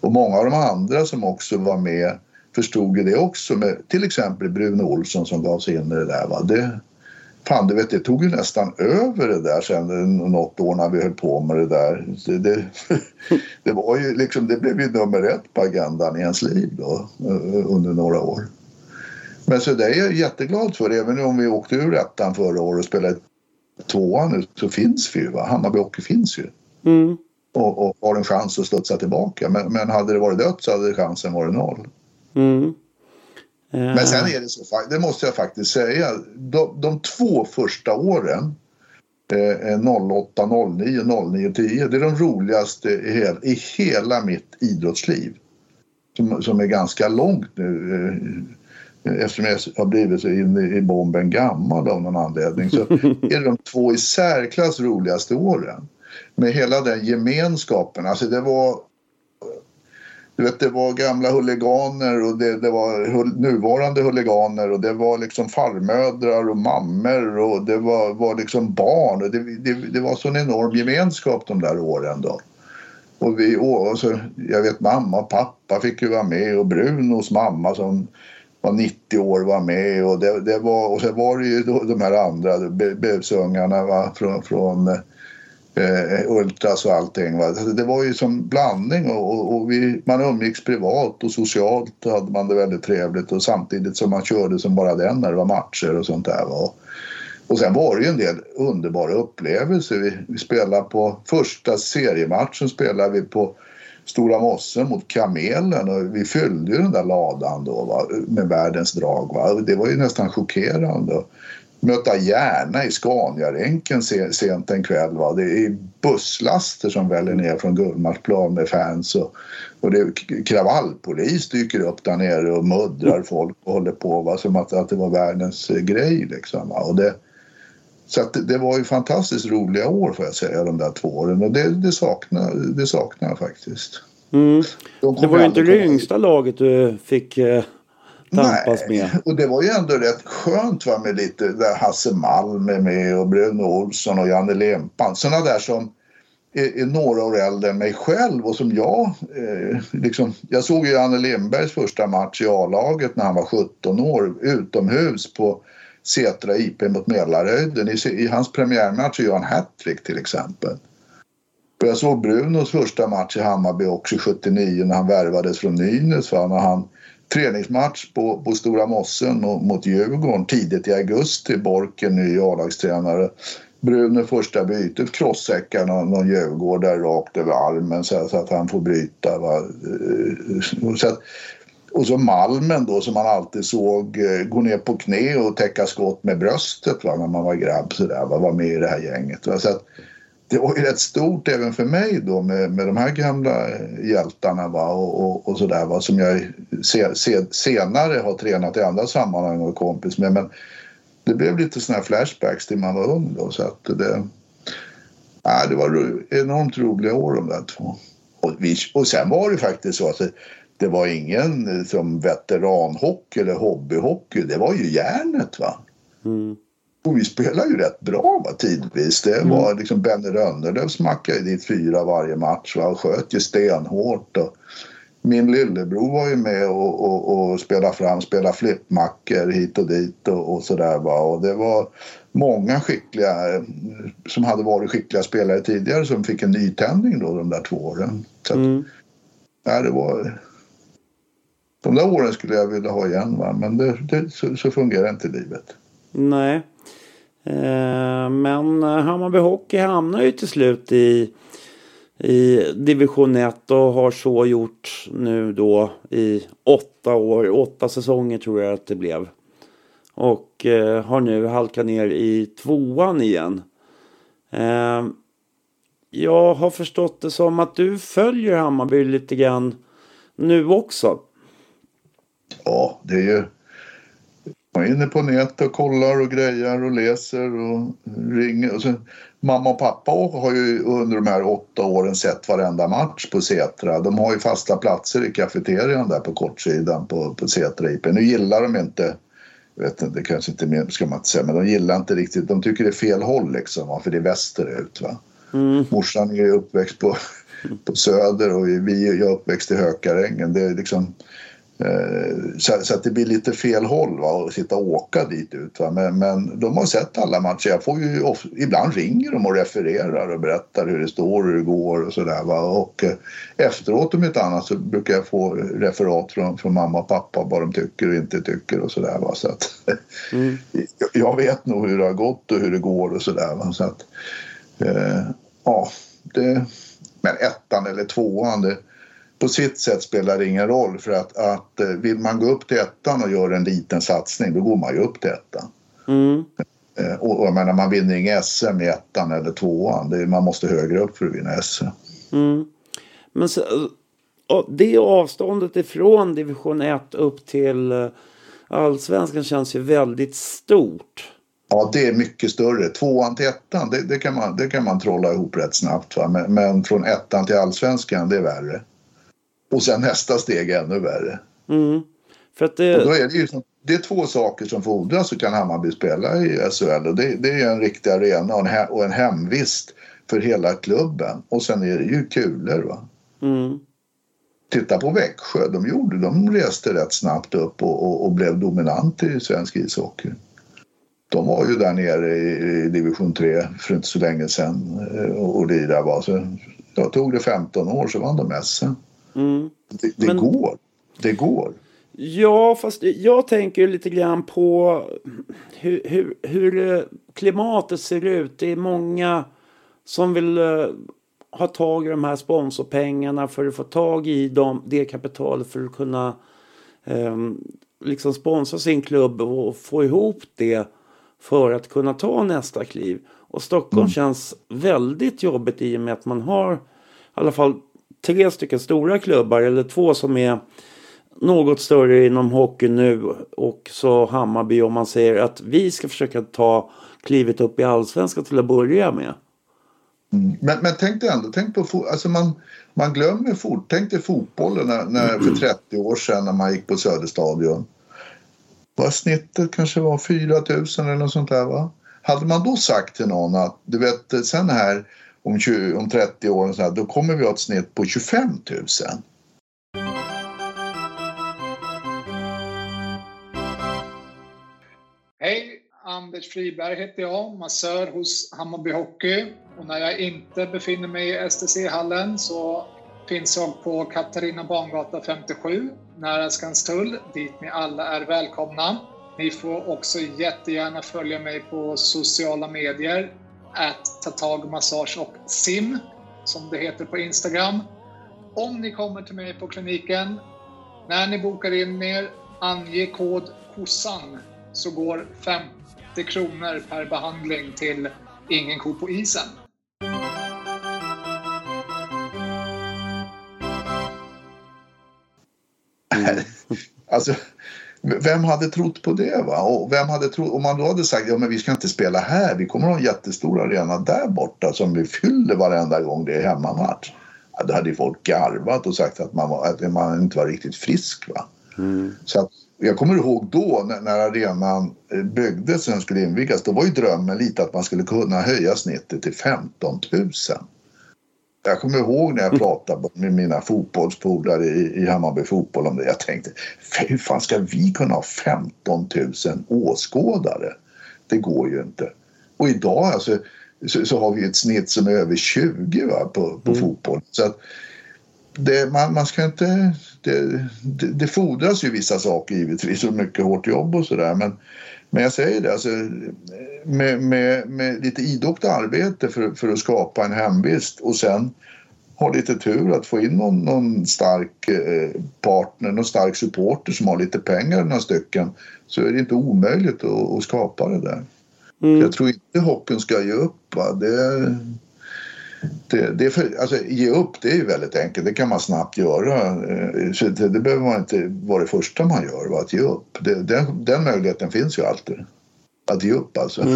och många av de andra som också var med förstod ju det också. Med, till exempel Bruno Olsson som gav sig in i det där. Va? Det, Fan, du vet, det tog ju nästan över det där sen något år när vi höll på med det där. Det, det, det var ju liksom, det blev ju nummer ett på agendan i ens liv då eh, under några år. Men så det är jag jätteglad för. Även om vi åkte ur ettan förra året och spelade tvåan nu så finns vi ju. Va? Hammarby Hockey finns ju Mm. och, och har en chans att studsa tillbaka. Men, men hade det varit dött så hade chansen varit noll. Mm. Men sen är det så, det måste jag faktiskt säga, de, de två första åren, eh, 08, 09, 09, 10, det är de roligaste i, hel, i hela mitt idrottsliv. Som, som är ganska långt nu. Eh, eftersom jag har blivit så in i bomben gammal av någon anledning så är det de två i särklass roligaste åren. Med hela den gemenskapen, alltså det var du vet, det var gamla huliganer och det, det var hul, nuvarande huliganer och det var liksom farmödrar och mammor och det var, var liksom barn. Och det, det, det var sån enorm gemenskap de där åren då. Och vi, och så, jag vet mamma och pappa fick ju vara med och Brunos mamma som var 90 år var med och det, det var och sen var det ju de här andra busungarna från, från eh, Ultras och allting. Va? Alltså, det var ju som blandning och, och, och vi, man umgicks privat och socialt hade man det väldigt trevligt och samtidigt som man körde som bara den när det var matcher och sånt där. Va? Och sen var det ju en del underbara upplevelser. Vi, vi spelade på första seriematchen spelade vi på Stora Mossen mot Kamelen och vi fyllde ju den där ladan då va, med världens drag. Va. Det var ju nästan chockerande. Möta Järna i Scaniaränken sent en kväll. Va. Det är busslaster som väller ner från Gullmarsplan med fans och, och det kravallpolis dyker upp där nere och muddrar folk och håller på va, som att, att det var världens grej liksom. Va. Och det, så att det, det, var ju fantastiskt roliga år får jag säga de där två åren och det, det, saknar, det saknar jag faktiskt. Mm. De det var ju inte det yngsta laget du fick eh, tampas Nej, med. och det var ju ändå rätt skönt va, med lite där Hasse Malm är med och Bruno Olsson och Janne Lempan. Sådana där som är, är, några år äldre än mig själv och som jag eh, liksom, Jag såg ju Janne Lindbergs första match i A-laget när han var 17 år utomhus på Setra IP mot Mälarhöjden. I, I, hans premiärmatch gör han hattrick till exempel. Och jag såg Brunos första match i Hammarby också 79 när han värvades från Nynäs. När han träningsmatch på, på Stora Mossen mot, mot Djurgården tidigt i augusti. Borken, ny A-lagstränare. Bruno första bytet krossäckar någon, någon djurgårdare rakt över armen så, så, att han får bryta. Va? Eh, så att, och så Malmen då som man alltid såg eh, gå ner på knä och täcka skott med bröstet va, när man var grabb sådär, va, var med i det här gänget. Va. Så att, det var ju rätt stort även för mig då med, med de här gamla hjältarna va, och, och, och sådär va, som jag se, se, senare har tränat i andra sammanhang och kompis med. Men det blev lite sådana här flashbacks till man var ung då så att det, äh, det var enormt roliga år de där två. Och, vi, och sen var det faktiskt så att det var ingen som veteranhockey eller hobbyhockey. Det var ju järnet va. Mm. Och vi spelade ju rätt bra va, tidvis. Det mm. var liksom Benny Rönnerlöv smackade dit fyra varje match va, och sköt ju stenhårt. Och min lillebror var ju med och, och, och spelade fram, spelade flippmackor hit och dit och, och sådär va. Och det var många skickliga som hade varit skickliga spelare tidigare som fick en nytändning då de där två åren. Så att, mm. ja, det var de där åren skulle jag vilja ha igen va? men det, det, så, så fungerar inte livet. Nej. Eh, men eh, Hammarby Hockey hamnar ju till slut i, i division 1 och har så gjort nu då i åtta år, åtta säsonger tror jag att det blev. Och eh, har nu halkat ner i tvåan igen. Eh, jag har förstått det som att du följer Hammarby lite grann nu också. Ja, det är ju... Man är inne på nätet och kollar och grejar och läser och ringer. Och mamma och pappa har ju under de här åtta åren sett varenda match på Setra. De har ju fasta platser i kafeterian där på kortsidan på, på Setra IP. Nu gillar de inte jag vet inte, kanske inte ska man inte säga, men de gillar inte riktigt, de tycker det är fel håll liksom, för det är västerut. Va? Mm. Morsan är uppväxt på, på Söder och vi, jag är uppväxt i Hökarängen. Det är liksom, så, så, att det blir lite fel håll va, att sitta och åka dit ut. Va. Men, men de har sett alla matcher. Jag får ju of, ibland ringer de och refererar och berättar hur det står och hur det går och sådär. Och eh, efteråt om inte annat så brukar jag få referat från, från mamma och pappa vad de tycker och inte tycker och sådär. Så att, mm. jag vet nog hur det har gått och hur det går och sådär. Så att, eh, ja, det, men ettan eller tvåan det på sitt sätt spelar det ingen roll för att, att eh, vill man gå upp till ettan och göra en liten satsning då går man ju upp till ettan. Mm. Eh, och, och jag menar, man vinner inga SM i ettan eller tvåan. Det, man måste högre upp för att vinna SM. Mm. Men så, det avståndet ifrån division 1 upp till eh, allsvenskan känns ju väldigt stort. Ja, det är mycket större. Tvåan till ettan, det, det, kan, man, det kan man trolla ihop rätt snabbt. Va? Men, men från ettan till allsvenskan, det är värre. Och sen nästa steg ännu värre. Mm. För att det... Och då är det, ju, det är två saker som fordras så kan Hammarby spela i SHL. Och det, det är en riktig arena och en, he, och en hemvist för hela klubben. Och sen är det ju kulor. Va? Mm. Titta på Växjö, de, gjorde, de reste rätt snabbt upp och, och, och blev dominant i svensk ishockey. De var ju där nere i, i division 3 för inte så länge sedan eh, och, och lirade. Så, ja, tog det 15 år så vann de SM. Mm. Det, det Men- går. Det går. Ja, fast jag tänker lite grann på hur, hur, hur eh, klimatet ser ut. Det är många som vill eh, ha tag i de här sponsorpengarna för att få tag i dem, det kapitalet för att kunna eh, liksom sponsra sin klubb och få ihop det för att kunna ta nästa kliv. Och Stockholm känns väldigt jobbigt i och med att man har i alla fall tre stycken stora klubbar eller två som är något större inom hockey nu och så Hammarby om man säger att vi ska försöka ta klivet upp i allsvenskan till att börja med. Men, men tänk dig ändå, tänk på, alltså man, man glömmer fort, tänk dig fotbollen när, när, för 30 år sedan när man gick på Söderstadion. Vad snittet kanske var 4 000 eller något sånt där va? Hade man då sagt till någon att du vet sen här om, 20, om 30 år och så här, då kommer vi ha ett snitt på 25 000. Hej, Anders Friberg heter jag, massör hos Hammarby Hockey. Och när jag inte befinner mig i STC-hallen så finns jag på Katarina Bangata 57, nära Skanstull, dit ni alla är välkomna. Ni får också jättegärna följa mig på sociala medier, att tatagmassage och sim, som det heter på Instagram. Om ni kommer till mig på kliniken, när ni bokar in er, ange kod KOSSAN så går 50 kronor per behandling till Ingen ko på isen. Alltså, vem hade trott på det? Va? Och vem hade trott, om man då hade sagt ja, men vi ska inte spela här, vi kommer ha en jättestor arena där borta som vi fyller varenda gång det är hemmamatch. Ja, då hade folk garvat och sagt att man, var, att man inte var riktigt frisk. Va? Så att, jag kommer ihåg då när, när arenan eh, byggdes och den skulle invigas, då var ju drömmen lite att man skulle kunna höja snittet till 15 000. Jag kommer ihåg när jag pratade med mina fotbollspolare i, i Hammarby fotboll om det. Jag tänkte, hur fan ska vi kunna ha 15 000 åskådare? Det går ju inte. Och idag alltså, så, så har vi ett snitt som är över 20 va, på, på fotboll. Så att det, man, man ska inte... Det, det, det fordras ju vissa saker givetvis och mycket hårt jobb och sådär. Men, men jag säger det, alltså, med, med, med lite idogt arbete för, för att skapa en hemvist och sen ha lite tur att få in någon, någon stark eh, partner, någon stark supporter som har lite pengar några stycken så är det inte omöjligt att, att skapa det där. Mm. Jag tror inte hockeyn ska ge upp. Va? Det, det, det för, alltså, ge upp det är ju väldigt enkelt, det kan man snabbt göra. Eh, Så det, det behöver man inte vara det första man gör, va? att ge upp. Det, den, den möjligheten finns ju alltid. Att ge upp alltså.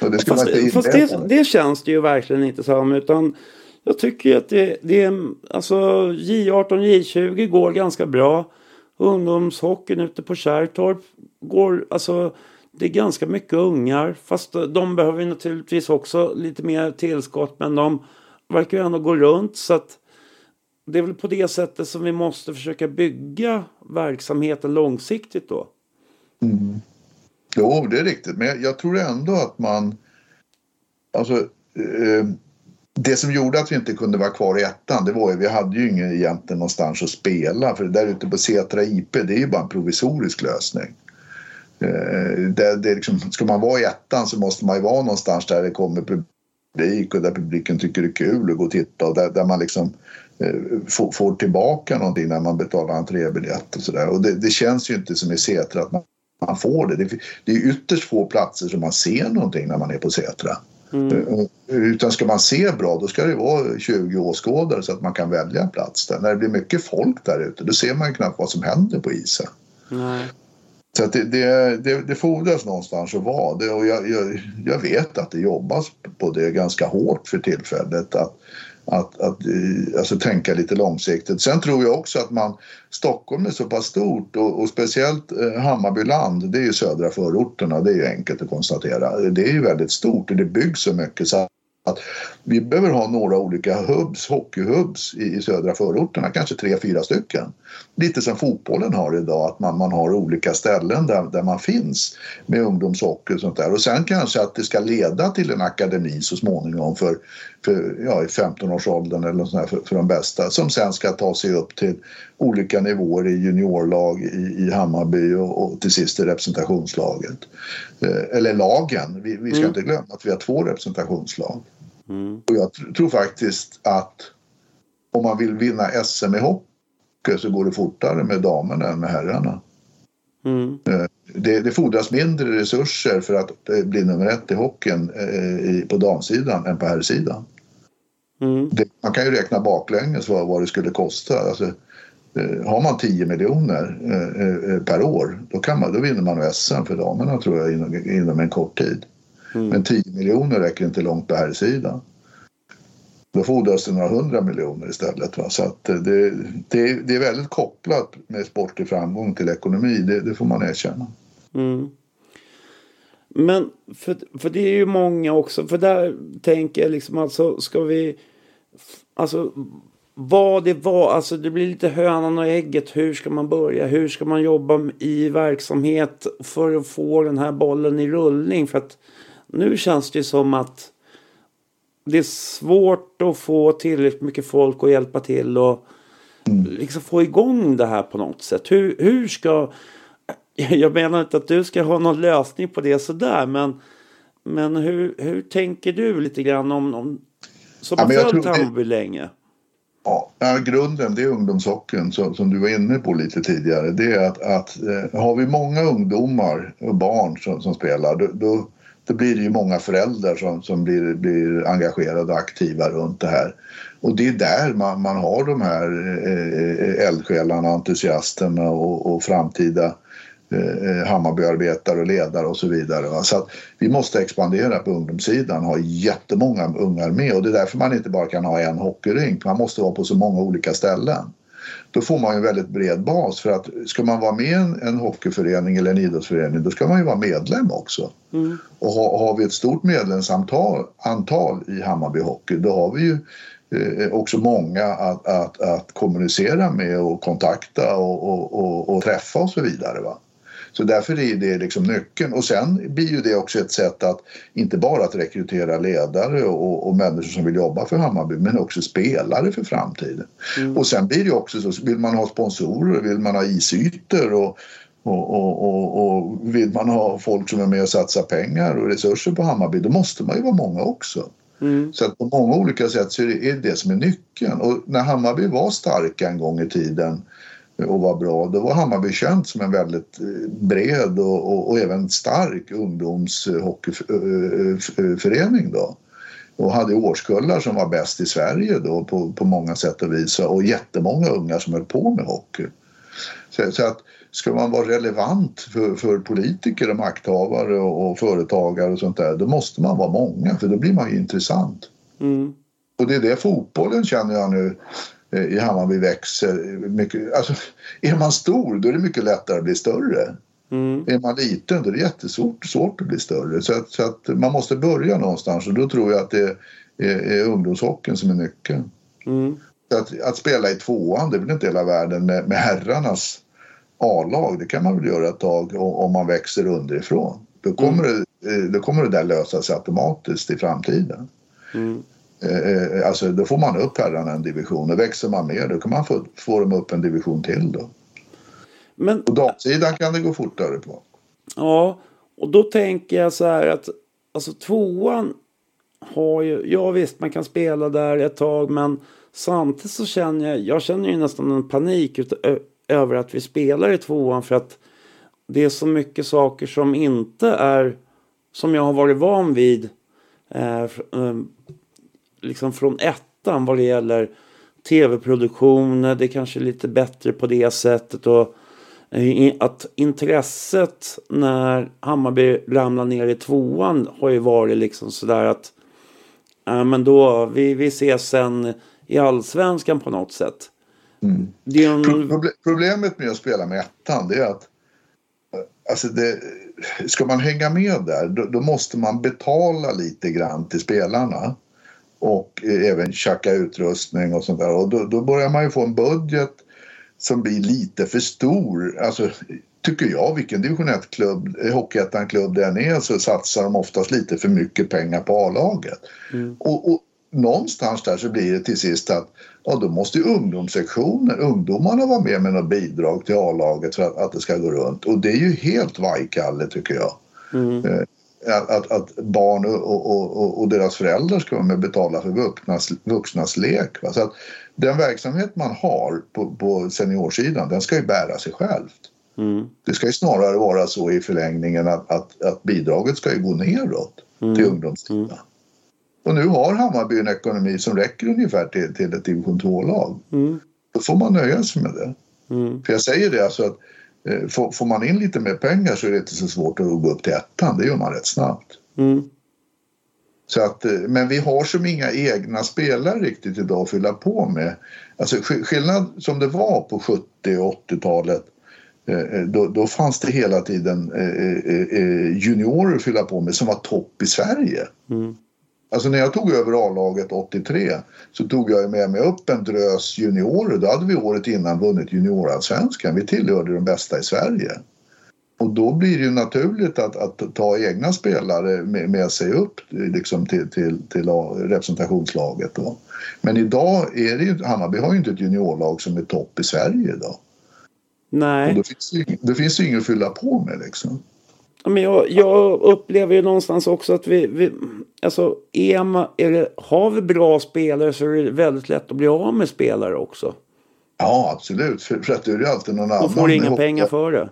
Och det Fast, fast det, det känns det ju verkligen inte som. Utan jag tycker att det, det är... Alltså J18, J20 går ganska bra. Ungdomshockeyn ute på Kärrtorp går... Alltså det är ganska mycket ungar. Fast de behöver ju naturligtvis också lite mer tillskott. Men de verkar ju ändå gå runt. Så att det är väl på det sättet som vi måste försöka bygga verksamheten långsiktigt då. Mm. Jo, det är riktigt. Men jag, jag tror ändå att man... Alltså, eh, det som gjorde att vi inte kunde vara kvar i ettan, det var ju vi hade ju ingen egentligen någonstans att spela. För det där ute på Setra IP, det är ju bara en provisorisk lösning. Eh, det, det liksom, ska man vara i ettan så måste man ju vara någonstans där det kommer publik och där publiken tycker det är kul att gå och titta och där, där man liksom eh, får, får tillbaka någonting när man betalar entrébiljett och sådär. Och det, det känns ju inte som i Setra att man, man får det. det. Det är ytterst få platser som man ser någonting när man är på Setra. Eh, Utan ska man se bra då ska det vara 20 åskådare så att man kan välja en plats där. När det blir mycket folk där ute då ser man ju knappt vad som händer på isen. Nej. Så att det, det, det, det fordras någonstans att vara det och jag, jag, jag vet att det jobbas på det ganska hårt för tillfället. Att, att, att eh, alltså, tänka lite långsiktigt. Sen tror jag också att man, Stockholm är så pass stort och, och speciellt eh, Hammarbyland, det är ju södra förorterna, det är ju enkelt att konstatera. Det är ju väldigt stort och det byggs så mycket så att vi behöver ha några olika hubs, hockeyhubs i, i södra förorterna, kanske tre, fyra stycken. Lite som fotbollen har idag, att man, man har olika ställen där, där man finns med ungdomshockey och sånt där. Och sen kanske att det ska leda till en akademi så småningom för, för ja, i 15-årsåldern eller sånt där, för, för de bästa som sen ska ta sig upp till olika nivåer i juniorlag i, i Hammarby och, och till sist i representationslaget. Eh, eller lagen, vi, vi ska Mm. inte glömma att vi har två representationslag. Mm. Och jag tr- tror faktiskt att om man vill vinna SM i hockey så går det fortare med damerna än med herrarna. Mm. Det, det fordras mindre resurser för att eh, bli nummer ett i hockeyn eh, på damsidan än på herrsidan. Mm. Det, man kan ju räkna baklänges vad, vad det skulle kosta. Alltså, eh, har man 10 miljoner eh, eh, per år då, kan man, då vinner man SM för damerna tror jag inom, inom en kort tid. Mm. Men 10 miljoner räcker inte långt på här sidan. Då fordras det några hundra miljoner istället. Va? Så att eh, det, det, det är väldigt kopplat med sportlig framgång till ekonomi, det, det får man erkänna. Mm. Men för, för det är ju många också. För där tänker jag liksom alltså ska vi. Alltså vad det var. Alltså det blir lite hönan och ägget. Hur ska man börja? Hur ska man jobba i verksamhet för att få den här bollen i rullning? För att nu känns det som att det är svårt att få tillräckligt mycket folk att hjälpa till och liksom få igång det här på något sätt. Hur, hur ska... Jag menar inte att du ska ha någon lösning på det sådär men, men hur, hur tänker du lite grann om, om som har följt Hammarby länge? Ja, grunden det är ungdomshockeyn som, som du var inne på lite tidigare. Det är att, att eh, har vi många ungdomar och barn som, som spelar då, då, då blir det ju många föräldrar som, som blir, blir engagerade och aktiva runt det här. Och det är där man, man har de här eh, eh eldsjälarna, entusiasterna och, och framtida eh, eh, Hammarbyarbetare och ledare och så vidare. Va? Så att vi måste expandera på ungdomssidan, ha jättemånga ungar med och det är därför man inte bara kan ha en hockeyrink, man måste vara på så många olika ställen. Då får man ju en väldigt bred bas för att ska man vara med i en, en hockeyförening eller en idrottsförening då ska man ju vara medlem också. Och har, har vi ett stort medlemsantal antal i Hammarby Hockey då har vi ju eh, också många att, att, att kommunicera med och kontakta och, och, och, och träffa och så vidare. Va? Så därför är det liksom nyckeln. Och sen blir ju det också ett sätt att inte bara att rekrytera ledare och, och människor som vill jobba för Hammarby men också spelare för framtiden. Och sen blir det också så, vill man ha sponsorer, vill man ha isytor och, och, och, och, och vill man ha folk som är med och satsar pengar och resurser på Hammarby då måste man ju vara många också. Så att på många olika sätt så är det det som är nyckeln. Och när Hammarby var starka en gång i tiden och var bra, då var Hammarby känt som en väldigt eh, bred och, och, och även stark ungdomshockeyförening då. Och hade årskullar som var bäst i Sverige då på, på många sätt och vis och jättemånga unga som höll på med hockey. Så, så att ska man vara relevant för, för politiker och makthavare och, och företagare och sånt där då måste man vara många för då blir man ju intressant. Mm. Och det är det fotbollen känner jag nu i Hammarby växer. Mycket, alltså, är man stor då är det mycket lättare att bli större. Mm. Är man liten då är det jättesvårt svårt att bli större. Så att, så att man måste börja någonstans och då tror jag att det är, är ungdomshockeyn som är nyckeln. Mm. Att, att spela i tvåan det är väl inte hela världen med, med herrarnas A-lag. Det kan man väl göra ett tag om man växer underifrån. Då kommer, det, eh, då kommer det där lösa sig automatiskt i framtiden. Mm. Eh, eh, Alltså då får man upp herrarna en division och växer man mer då kan man få, få dem upp en division till då. Men På damsidan kan det gå fortare på. Ja, och då tänker jag så här att alltså tvåan har ju, ja visst man kan spela där ett tag men samtidigt så känner jag, jag känner ju nästan en panik ut, ö, över att vi spelar i tvåan för att det är så mycket saker som inte är som jag har varit van vid eh, eh, liksom från ettan vad det gäller tv-produktioner, det är kanske är lite bättre på det sättet och eh, att intresset när Hammarby ramlar ner i tvåan har ju varit liksom sådär att Ja, men då, vi, vi ses sen i allsvenskan på något sätt. Är en... Proble- Problemet med att spela med ettan det är att eh, alltså det, ska man hänga med där då, då måste man betala lite grann till spelarna och eh, även tjacka utrustning och sånt där och då, då börjar man ju få en budget som blir lite för stor. Alltså, tycker jag, vilken division 1-klubb, hockeyettan-klubb den är så satsar de oftast lite för mycket pengar på A-laget. Och, och någonstans där så blir det till sist att ja, då måste ju ungdomssektionen, ungdomarna vara med med något bidrag till A-laget för att, att det ska gå runt. Och det är ju helt vajkalle tycker jag. Eh, Att, att, barn och, och, och, deras föräldrar ska vara med och betala för vuxnas, vuxnas lek. Va? Så att den verksamhet man har på, på seniorsidan den ska ju bära sig självt. Det ska ju snarare vara så i förlängningen att, att, att bidraget ska ju gå neråt till ungdomssidan. Och nu har Hammarby en ekonomi som räcker ungefär till, till ett division 2-lag. Då får man nöja sig med det. För jag säger det alltså att får, får man in lite mer pengar så är det inte så svårt att gå upp till ettan. Det gör man rätt snabbt. Mm. Så att, eh, men vi har som inga egna spelare riktigt idag att fylla på med. Alltså sk- skillnad som det var på 70 och 80-talet eh, eh, då, då fanns det hela tiden eh, eh, eh, juniorer att fylla på med som var topp i Sverige. Alltså när jag tog över A-laget 83 så tog jag med mig upp en drös juniorer. Då hade vi året innan vunnit juniorallsvenskan. Vi tillhörde de bästa i Sverige. Och då blir det ju naturligt att, att ta egna spelare med, med sig upp liksom till, till, till representationslaget. Då. Men idag är det ju, Hammarby har ju inte ett juniorlag som är topp i Sverige idag. Och Nej. då finns det, det finns ju inget att fylla på med liksom. Men jag, jag upplever ju någonstans också att vi, vi alltså är det, har vi bra spelare så är det väldigt lätt att bli av med spelare också. Ja, absolut. För, för att då är det ju alltid någon annan. Och får inga pengar för det.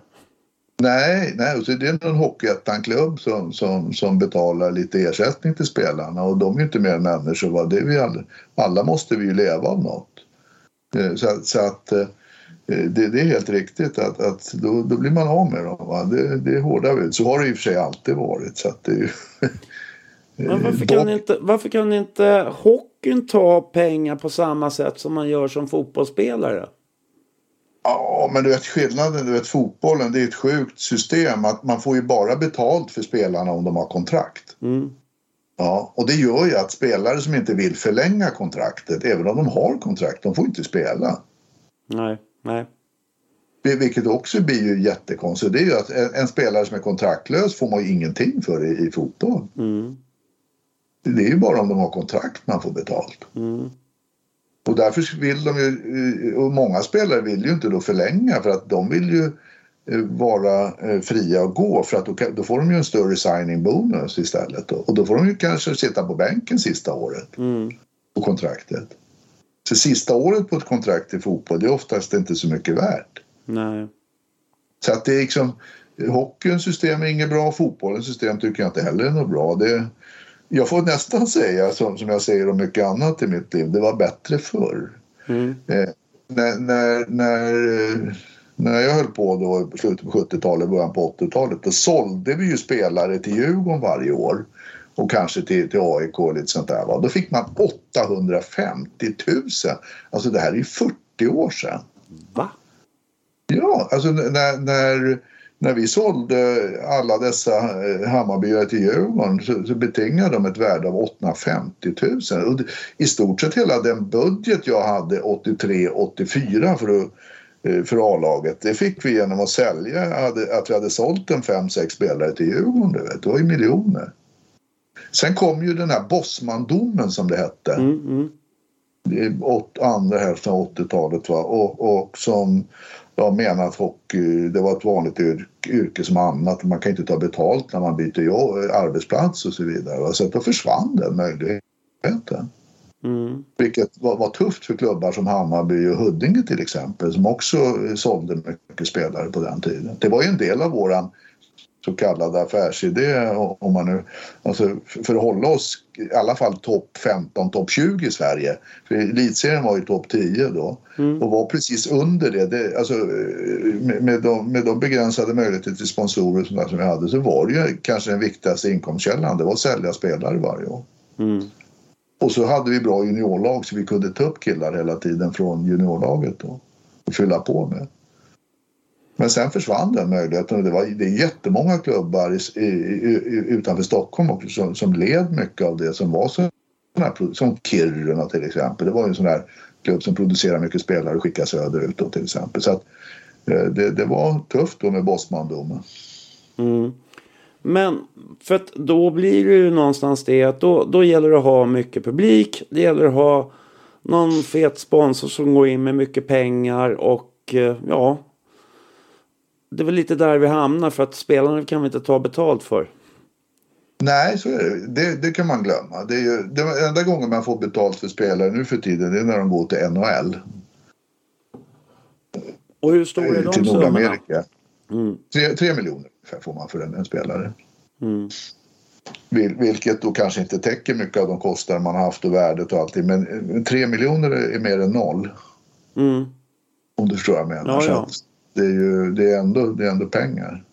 Nej, nej och så är det någon hockeyettan-klubb som, som, som betalar lite ersättning till spelarna och de är ju inte mer än människor. Va? Det är vi alla, alla måste vi ju leva av något. Eh, Så, att- så att eh, det, det är helt riktigt att, att då, då blir man av med dem. Det, det är hårda bud. Så har det i och för sig alltid varit. Så att det är Men varför kan, inte, varför kan inte hockeyn ta pengar på samma sätt som man gör som fotbollsspelare? Ja, men du vet skillnaden, du vet fotbollen, det är ett sjukt system att man får ju bara betalt för spelarna om de har kontrakt. Mm. Ja, och det gör ju att spelare som inte vill förlänga kontraktet, även om de har kontrakt, de får inte spela. Nej, nej. Vil- Vilket också blir ju jättekonstigt. Det är ju att en, spelare som är kontraktlös får man ju ingenting för i, i fotboll. Mm. Det är ju bara om de har kontrakt man får betalt. Mm. Och därför vill de ju, och många spelare vill ju inte då förlänga för att de vill ju eh, vara eh, fria att gå för att då, då får de ju en större signing bonus istället. Då. Och då får de ju kanske sitta på bänken sista året Mm. på kontraktet. Så sista året på ett kontrakt i fotboll det är oftast inte så mycket värt. Nej. Så att det är liksom hockeyns system är inget bra, fotbollens system tycker jag inte heller är något bra. Det, jag får nästan säga som, som jag säger om mycket annat i mitt liv, det var bättre förr. Mm. Eh, när, när, när, när jag höll på då i slutet på 70-talet, början på 80-talet, då sålde vi ju spelare till Djurgården varje år och kanske till, till AIK och lite sånt där. Va? Då fick man 850 000. Alltså det här är ju 40 år sedan. Va? Ja, alltså när, när, när vi sålde alla dessa eh, Hammarbyare till Djurgården så, så betingade de ett värde av 850 000. Och I stort sett hela den budget jag hade 83-84 för, att- eh, för A-laget det fick vi genom att sälja, att vi hade sålt en 5-6 spelare till Djurgården. Du vet. Det var ju miljoner. Sen kom ju den här Bosman-domen som det hette Mm, mm. i åt, andra hälften av 80-talet. Va? Och, och som jag menar att hockey det var ett vanligt yrke, yrke som annat. Man kan inte ta betalt när man byter jobb, arbetsplats och så vidare. Va? Så att då försvann den möjligheten. Mm. Vilket var, var tufft för klubbar som Hammarby och Huddinge till exempel som också eh, sålde mycket spelare på den tiden. Det var ju en del av våran så kallade affärsidé om man nu, alltså för att hålla oss i alla fall topp 15, topp 20 i Sverige. För elitserien var ju topp 10 då och var precis under det. det alltså, med, med, de, med de begränsade möjligheter till sponsorer där som vi hade så var det ju kanske den viktigaste inkomstkällan. Det var att sälja spelare varje år. Mm. Och så hade vi bra juniorlag så vi kunde ta upp killar hela tiden från juniorlaget då, och fylla på med. Men sen försvann den möjligheten och det, var, det är jättemånga klubbar i, i, i, utanför Stockholm också som, som led mycket av det som var så här, som Kiruna till exempel. Det var ju en sån där klubb som producerar mycket spelare och skickar söderut då till exempel. Så att, eh, det, det var tufft då med Bosman-domen. Mm. Men för att då blir det ju någonstans det att då, då gäller det att ha mycket publik. Det gäller att ha någon fet sponsor som går in med mycket pengar och eh, ja. Det är väl lite där vi hamnar för att spelarna kan vi inte ta betalt för. Nej, så är det. Det, det kan man glömma. Det är ju, det enda gången man får betalt för spelare nu för tiden det är när de går till NHL. Och hur stora är de Till? Nordamerika. Mm. Tre, tre miljoner får man för en, en spelare. Mm. Vil, vilket då kanske inte täcker mycket av de kostnader man har haft och värdet och allting. Men eh, tre miljoner är mer än noll. Mm. Om du förstår vad jag menar. Ja, ja. Det, är ju, det, är ändå, det är ändå pengar.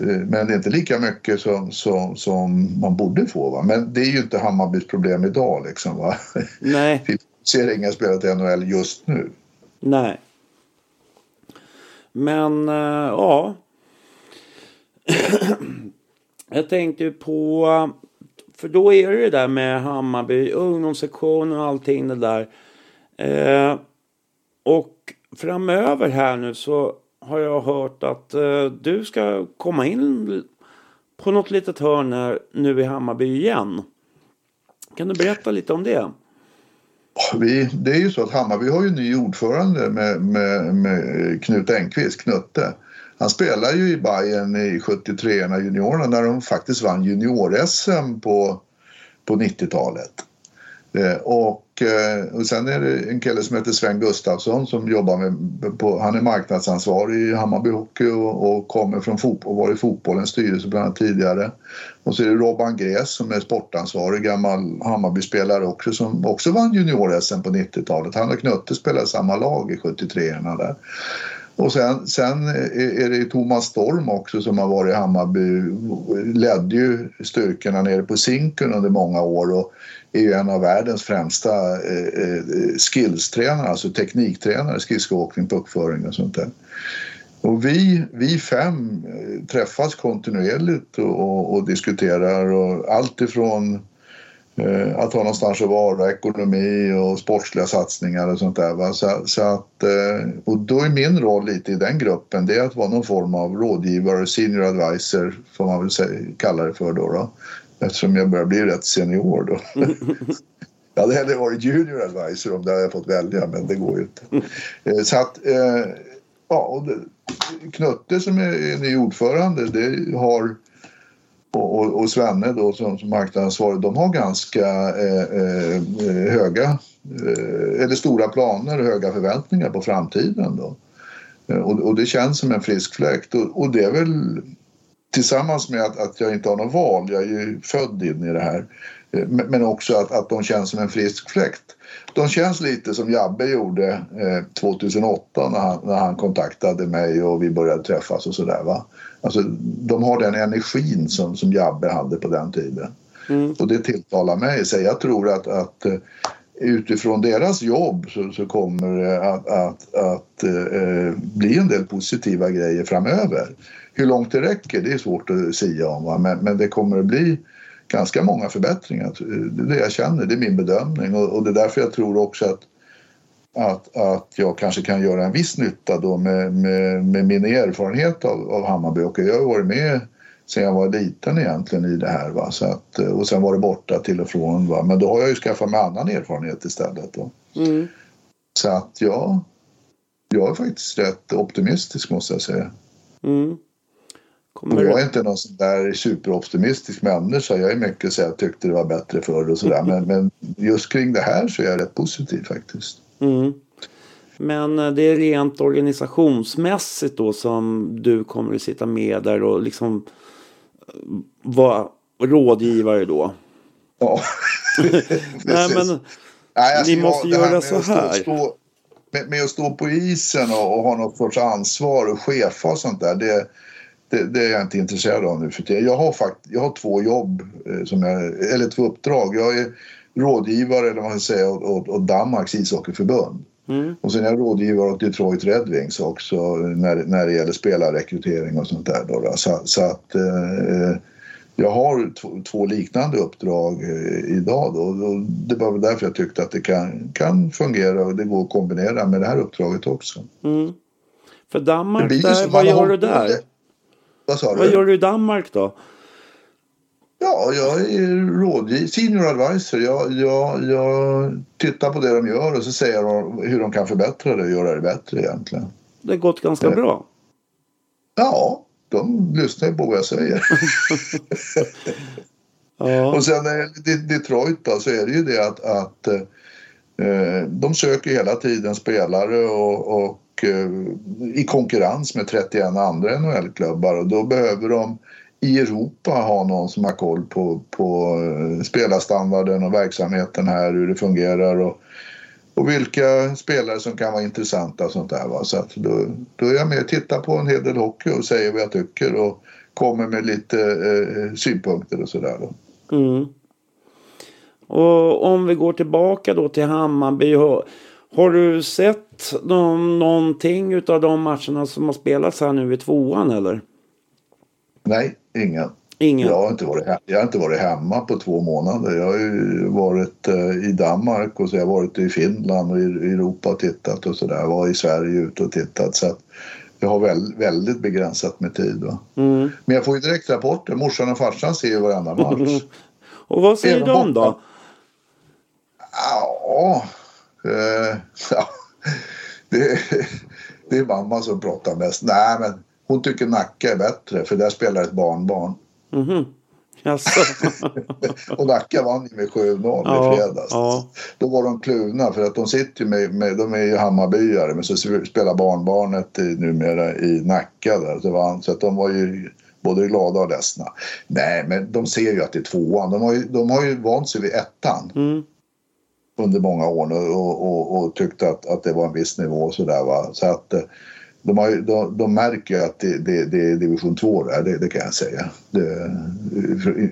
Eh, Men det är inte lika mycket som, som, som man borde få. Va? Men det är ju inte Hammarbys problem idag. Liksom, va? Nej, Vi ser inga spelare till NHL just nu. nej. Men eh, ja. Jag tänkte ju på. För då är det ju där med Hammarby, ungdomssektion och allting det där. Eh, och framöver här nu så har jag hört att eh, du ska komma in på något litet hörn här, nu i Hammarby igen. Kan du berätta lite om det? Vi, det är ju så att Hammarby har ju en ny ordförande med, med, med Knut Engqvist, Knutte. Han spelar ju i Bayern i 73 erna juniorerna när de faktiskt vann junior-SM på, på 90-talet. Eh, och, Eh, och sen är det en kille som heter Sven Gustafsson som jobbar med, på, han är marknadsansvarig i Hammarby Hockey och, och kommer från fotboll, var i fotbollens styrelse bland annat tidigare. Och så är det Robban Gräs som är sportansvarig, gammal Hammarby-spelare också som också vann junior-SM på 90-talet. Han och Knutte spelade i samma lag i 73orna där. Och sen, sen är är det Thomas Storm också som har varit i Hammarby, ledde ju styrkorna nere på Zinkern under många år och är ju en av världens främsta eh, eh, skillstränare, alltså tekniktränare, skridskoåkning, puckföring och sånt där. Och vi, vi fem eh, träffas kontinuerligt och, och, och diskuterar och allt ifrån eh, att ha någonstans att vara, ekonomi och sportsliga satsningar och sånt där. Va? Så, så att, eh, och då är min roll lite i den gruppen det är att vara någon form av rådgivare, senior advisor får man väl säga, kalla det för då. då eftersom jag börjar bli rätt senior då. Jag hade hellre varit junior advisor om det hade jag fått välja men det går ju inte. Eh, Så att, eh, ja, och det, Knutte som är ny ordförande det har och, och, och Svenne då som, som marknadsansvarig, de har ganska eh, eh, höga eh, eller stora planer och höga förväntningar på framtiden då. Och, och det känns som en frisk fläkt och, och det är väl tillsammans med att, att jag inte har något val, jag är ju född in i det här, eh, men också att, att de känns som en frisk fläkt. De känns lite som Jabbe gjorde eh, 2008 när han, när han kontaktade mig och vi började träffas och sådär. Va? Alltså, de har den energin som, som Jabbe hade på den tiden. Mm. Och det tilltalar mig. Så jag tror att, att eh, utifrån deras jobb så, så kommer det att, att, att eh, bli en del positiva grejer framöver. Hur långt det räcker det är svårt att säga om va? Men, men det kommer att bli ganska många förbättringar. Det är det jag känner, det är min bedömning och, och det är därför jag tror också att att, att jag kanske kan göra en viss nytta då med, med, med min erfarenhet av, av Hammarby. Och jag har varit med sen jag var liten egentligen i det här. Va? Så att, och sen var det borta till och från. Va? Men då har jag ju skaffat mig annan erfarenhet istället. Då. Mm. Så att ja, jag är faktiskt rätt optimistisk måste jag säga. Mm. Kommer jag är inte någon sån där superoptimistisk människa. Jag är mycket så jag tyckte det var bättre förr och sådär. Men, men just kring det här så är jag rätt positiv faktiskt. Mm. Men eh, det är rent organisationsmässigt då som du kommer att sitta med där och liksom eh, vara rådgivare då. Ja. Nej men Nej, alltså, Ni jag- måste här göra så att stå- här. Stå, med, med att stå på isen och, och ha något sorts ansvar och chefa och sånt där. Det, det, det är jag inte intresserad av nu för tiden. Jag har, fakt, jag har två jobb, eh, som jag, eller två uppdrag. Jag är rådgivare eller vad man säga åt, åt, Danmarks ishockeyförbund. Mm. Och sen är jag rådgivare åt Detroit Red Wings också när, när det gäller spelarrekrytering och sånt där. Då. Så, så att eh, jag har två, liknande uppdrag eh, idag då. Och det var väl därför jag tyckte att det kan, kan fungera och det går att kombinera med det här uppdraget också. Mm. För Danmark, där, vad gör du där? Vad sa Vad du? gör du i Danmark då? Ja, jag är rådgivare, senior advisor. Jag, jag, jag tittar på det de gör och så säger jag hur de kan förbättra det och göra det bättre egentligen. Det har gått ganska Eh. bra. Ja, de lyssnar ju på vad jag säger. Ja. Och sen när det gäller Detroit då, så är det ju det att, att eh, de söker hela tiden spelare och, och Eh, i konkurrens med 31 andra NHL-klubbar och då behöver de i Europa ha någon som har koll på, på eh, spelarstandarden och verksamheten här, hur det fungerar och, och vilka spelare som kan vara intressanta och sånt där. Va? Så att då, då är jag med och tittar på en hel del hockey och säger vad jag tycker och kommer med lite eh, synpunkter och sådär. Mm. Och om vi går tillbaka då till Hammarby. Och har du sett någon, någonting utav de matcherna som har spelats här nu i tvåan eller? Nej, ingen. Ingen? Jag har, inte varit, he- jag har inte varit hemma på två månader. Jag har ju varit eh, i Danmark och så har jag varit i Finland och i Europa och tittat och sådär. Var i Sverige ute och tittat. Så att jag har väl, väldigt begränsat med tid. Mm. Men jag får ju direktrapporter. Morsan och farsan ser ju varenda match. Och vad säger Även de då? Ja, eh, ja det, det är mamma som pratar mest. Nej, men hon tycker Nacka är bättre för där spelar ett barnbarn. Mhm. Jaså? Och Nacka vann ju med 7-0 Ja, i fredags. ja. Då var de kluvna för att de sitter ju med, med de är ju Hammarbyare men så spelar barnbarnet i, numera i Nacka där. Så, vann, så att de var ju både glada och ledsna. Nej men de ser ju att det är tvåan. De har ju, de har ju vant sig vid ettan Mm. Under många år nu och, och, och tyckte att, att det var en viss nivå och sådär va. Så att eh, de, har de, de märker ju att det, det, det är division 2 där, det, det kan jag säga. Det,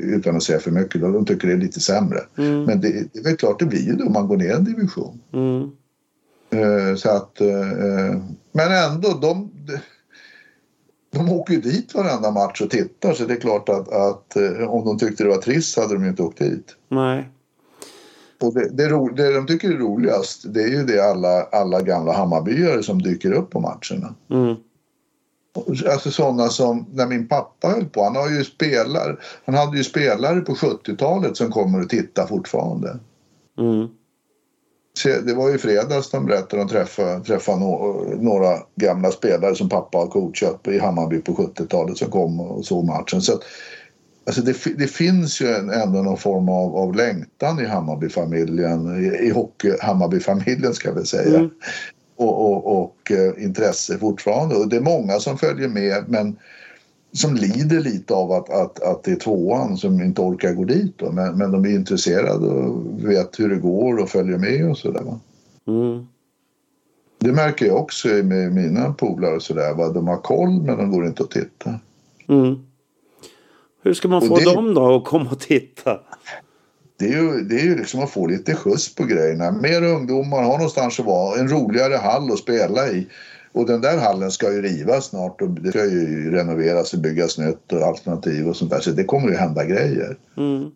utan att säga för mycket, de tycker det är lite sämre. Mm. Men det, det är väl klart det blir ju då om man går ner en division. Mm. Eh, så att, eh, men ändå, de, de, åker ju dit varenda match och tittar så det är klart att, att om de tyckte det var trist hade de ju inte åkt dit. Nej. Och det, det, ro, det de tycker är roligast det är ju det alla, alla gamla Hammarbyare som dyker upp på matcherna. Mm. Alltså sådana som när min pappa höll på. Han, har ju spelare, han hade ju spelare på 70-talet som kommer och tittar fortfarande. Mm. Det var ju fredags de berättade de träffade, träffade no, några gamla spelare som pappa har coachat i Hammarby på 70-talet som kom och såg matchen. Så att, alltså det, det finns ju ändå någon form av, av längtan i Hammarbyfamiljen, i, i hockey, Hammarbyfamiljen ska vi säga. Mm. Och, och, och eh, intresse fortfarande. Och det är många som följer med men som lider lite av att, att, att det är tvåan som inte orkar gå dit. Då. Men, men de är intresserade och vet hur det går och följer med och sådär. Mm. Det märker jag också med mina polare och sådär. De har koll men de går inte och tittar. Mm. Hur ska man få det- dem då att komma och titta? Det är ju, det är ju liksom att få lite skjuts på grejerna. Mer ungdomar, ha någonstans att vara. En roligare hall att spela i. Och den där hallen ska ju rivas snart och det ska ju renoveras och byggas nytt och alternativ och sånt där. Så det kommer ju hända grejer. Mm.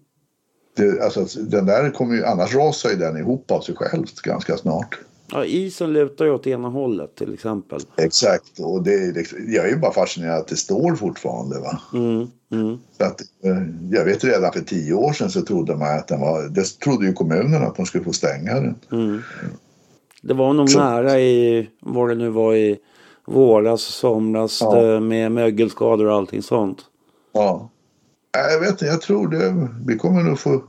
Det, alltså, den där kommer ju, annars rasar ju den ihop av sig själv ganska snart. Ja, isen lutar ju åt ena hållet till exempel. Exakt, och det liksom, jag är ju bara fascinerad att det står fortfarande. Va? Mm. Mm. Så att, eh, jag vet redan för tio år sedan så trodde man att den var, det trodde ju kommunen att de skulle få stänga den. Mm. Det var nog Så- nära i vad det nu var i våras, somras Ja. det- med mögelskador och allting sånt. Ja. Jag vet inte, jag tror det. Vi kommer nog få...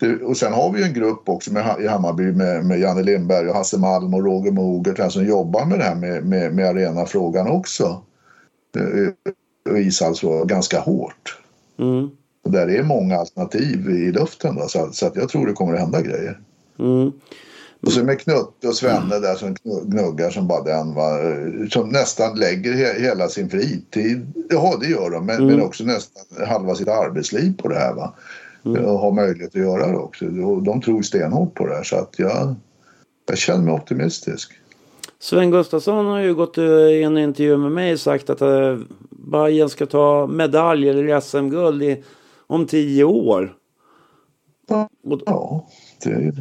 Det, och sen har vi en grupp också med, i Hammarby med, med Janne Lindberg och Hasse Malm och Roger Mogert som jobbar med det här med, med, med arenafrågan också. Och ishallsfrågan ganska hårt. Mm. Och där är många alternativ i luften då, så, så att jag tror det kommer att hända grejer. Mm. Och så med Knutte och Svenne där som gnuggar som bara den va, som nästan lägger he, hela sin fritid, ja det gör de, men, Mm. men också nästan halva sitt arbetsliv på det här va. mm. har möjlighet att göra det också. Och de tror stenhårt på det här så att jag, jag känner mig optimistisk. Sven Gustafsson har ju gått i en intervju med mig och sagt att uh, Bayern ska ta medalj eller SM-guld om tio år. Ja, det är,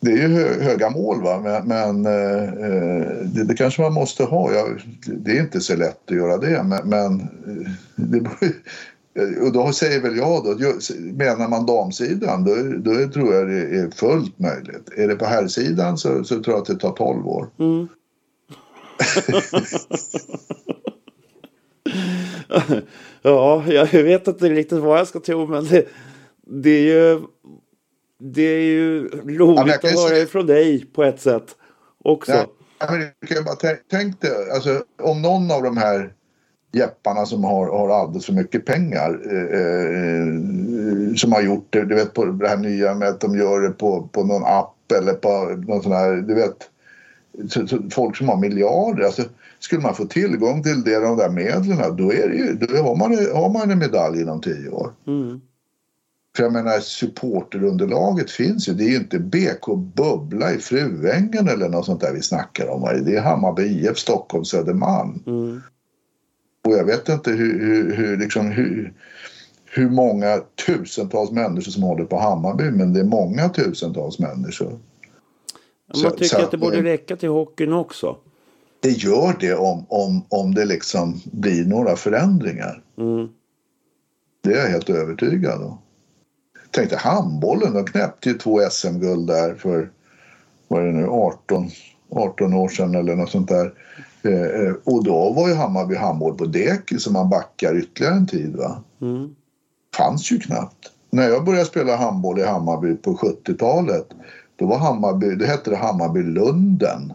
det är ju höga mål va? men, men eh, det, det, kanske man måste ha. Jag, det är inte så lätt att göra det men, men eh, det, och då säger väl jag då, menar man damsidan då, då tror jag det är fullt möjligt. Är det på herrsidan så, så tror jag att det tar 12 år. Mm. ja, jag vet inte riktigt vad jag ska tro men det, det är ju det är ju roligt ja, att höra se... från dig på ett sätt också. Ja, men kan bara tänk, tänk dig, alltså, om någon av de här jepparna som har, har alldeles för mycket pengar eh, eh, som har gjort det, du vet på det här nya med att de gör det på, på någon app eller på någon sån här, du vet så, så, folk som har miljarder, alltså skulle man få tillgång till det, de där medlen då, är det ju, då har, man, har man en medalj inom tio år. Mm. För jag menar supporterunderlaget finns ju. Det är ju inte BK Bubbla i Fruängen eller något sånt där vi snackar om. Det är Hammarby IF Stockholm Södermalm. Mm. Och jag vet inte hur, hur, hur, liksom, hur, hur många tusentals människor som håller på Hammarby men det är många tusentals människor. Man tycker så, att det borde räcka till hockeyn också. Det gör det om, om, om det liksom blir några förändringar. Mm. Det är jag helt övertygad om. Tänk dig handbollen, de knäppte ju två SM-guld där för, vad är det nu, 18, 18 år sedan eller något sånt där. Eh, eh, och då var ju Hammarby handboll på dek så man backar ytterligare en tid va. Mm. Fanns ju knappt. När jag började spela handboll i Hammarby på 70-talet då var Hammarby, det hette det Hammarby Lunden.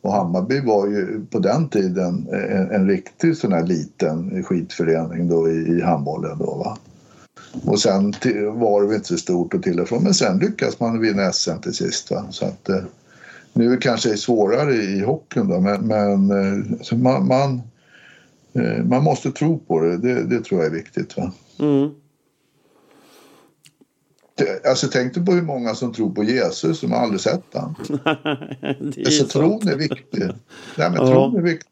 Och Hammarby var ju på den tiden en, en riktig sån här liten skitförening då i, i handbollen då va. Och sen var det inte så stort och till och från men sen lyckas man vinna SM till sist va. Så att, eh, nu kanske det är svårare i hockeyn då men, men eh, man, man, eh, man, måste tro på det. Det, det tror jag är viktigt va. Mm. Alltså tänk dig på hur många som tror på Jesus som aldrig sett han. det är alltså tron är viktig. Nej, men ja. tron är viktig.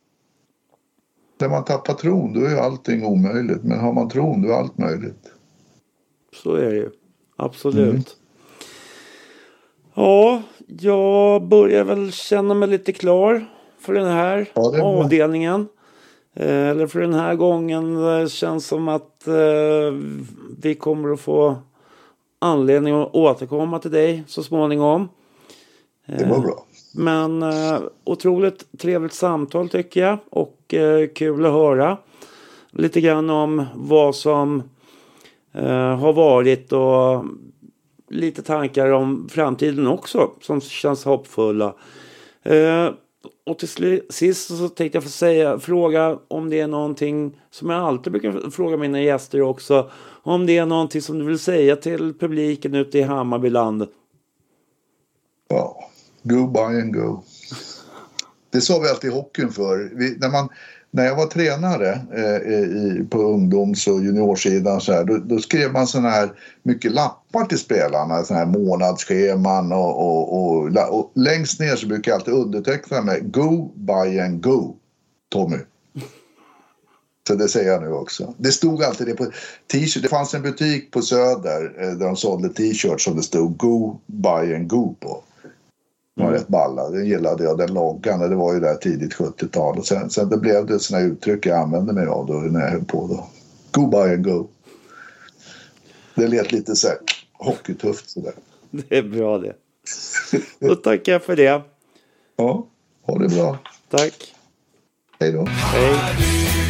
När man tappar tron då är allting omöjligt. Men har man tron då är allt möjligt. Så är det ju. Absolut. Mm. Ja, jag börjar väl känna mig lite klar för den här ja, avdelningen. Eh, eller för den här gången. Känns som att eh, vi kommer att få anledning att återkomma till dig så småningom. Det var bra. Men eh, otroligt trevligt samtal tycker jag och eh, kul att höra lite grann om vad som eh, har varit och lite tankar om framtiden också som känns hoppfulla. Eh, och till sist så tänkte jag få säga, fråga om det är någonting som jag alltid brukar fråga mina gäster också. Om det är någonting som du vill säga till publiken ute i Hammarbyland. Ja, go by and go. Det sa vi alltid i hockeyn för. Vi, när, man, när jag var tränare eh, i, på ungdoms och juniorsidan så här, då, då, skrev man såna här mycket lappar till spelarna, såna här månadsscheman och, och, och, och längst ner så brukar jag alltid underteckna med Go, buy and go, Tommy. Så det säger jag nu också. Det stod alltid det på t-shirt. Det fanns en butik på Söder eh, där de sålde t-shirts som det stod Go, buy and go på. Den var mm. rätt balla. Den gillade jag, den loggan. Det var ju där tidigt 70-tal. Och sen, sen det blev det såna uttryck jag använde mig av då när jag höll på. Då. Go, buy and go. Det lät lite så här hockeytufft sådär. Det är bra det. Då tackar jag för det. Ja, ha det bra. Tack. Hej då. Hej.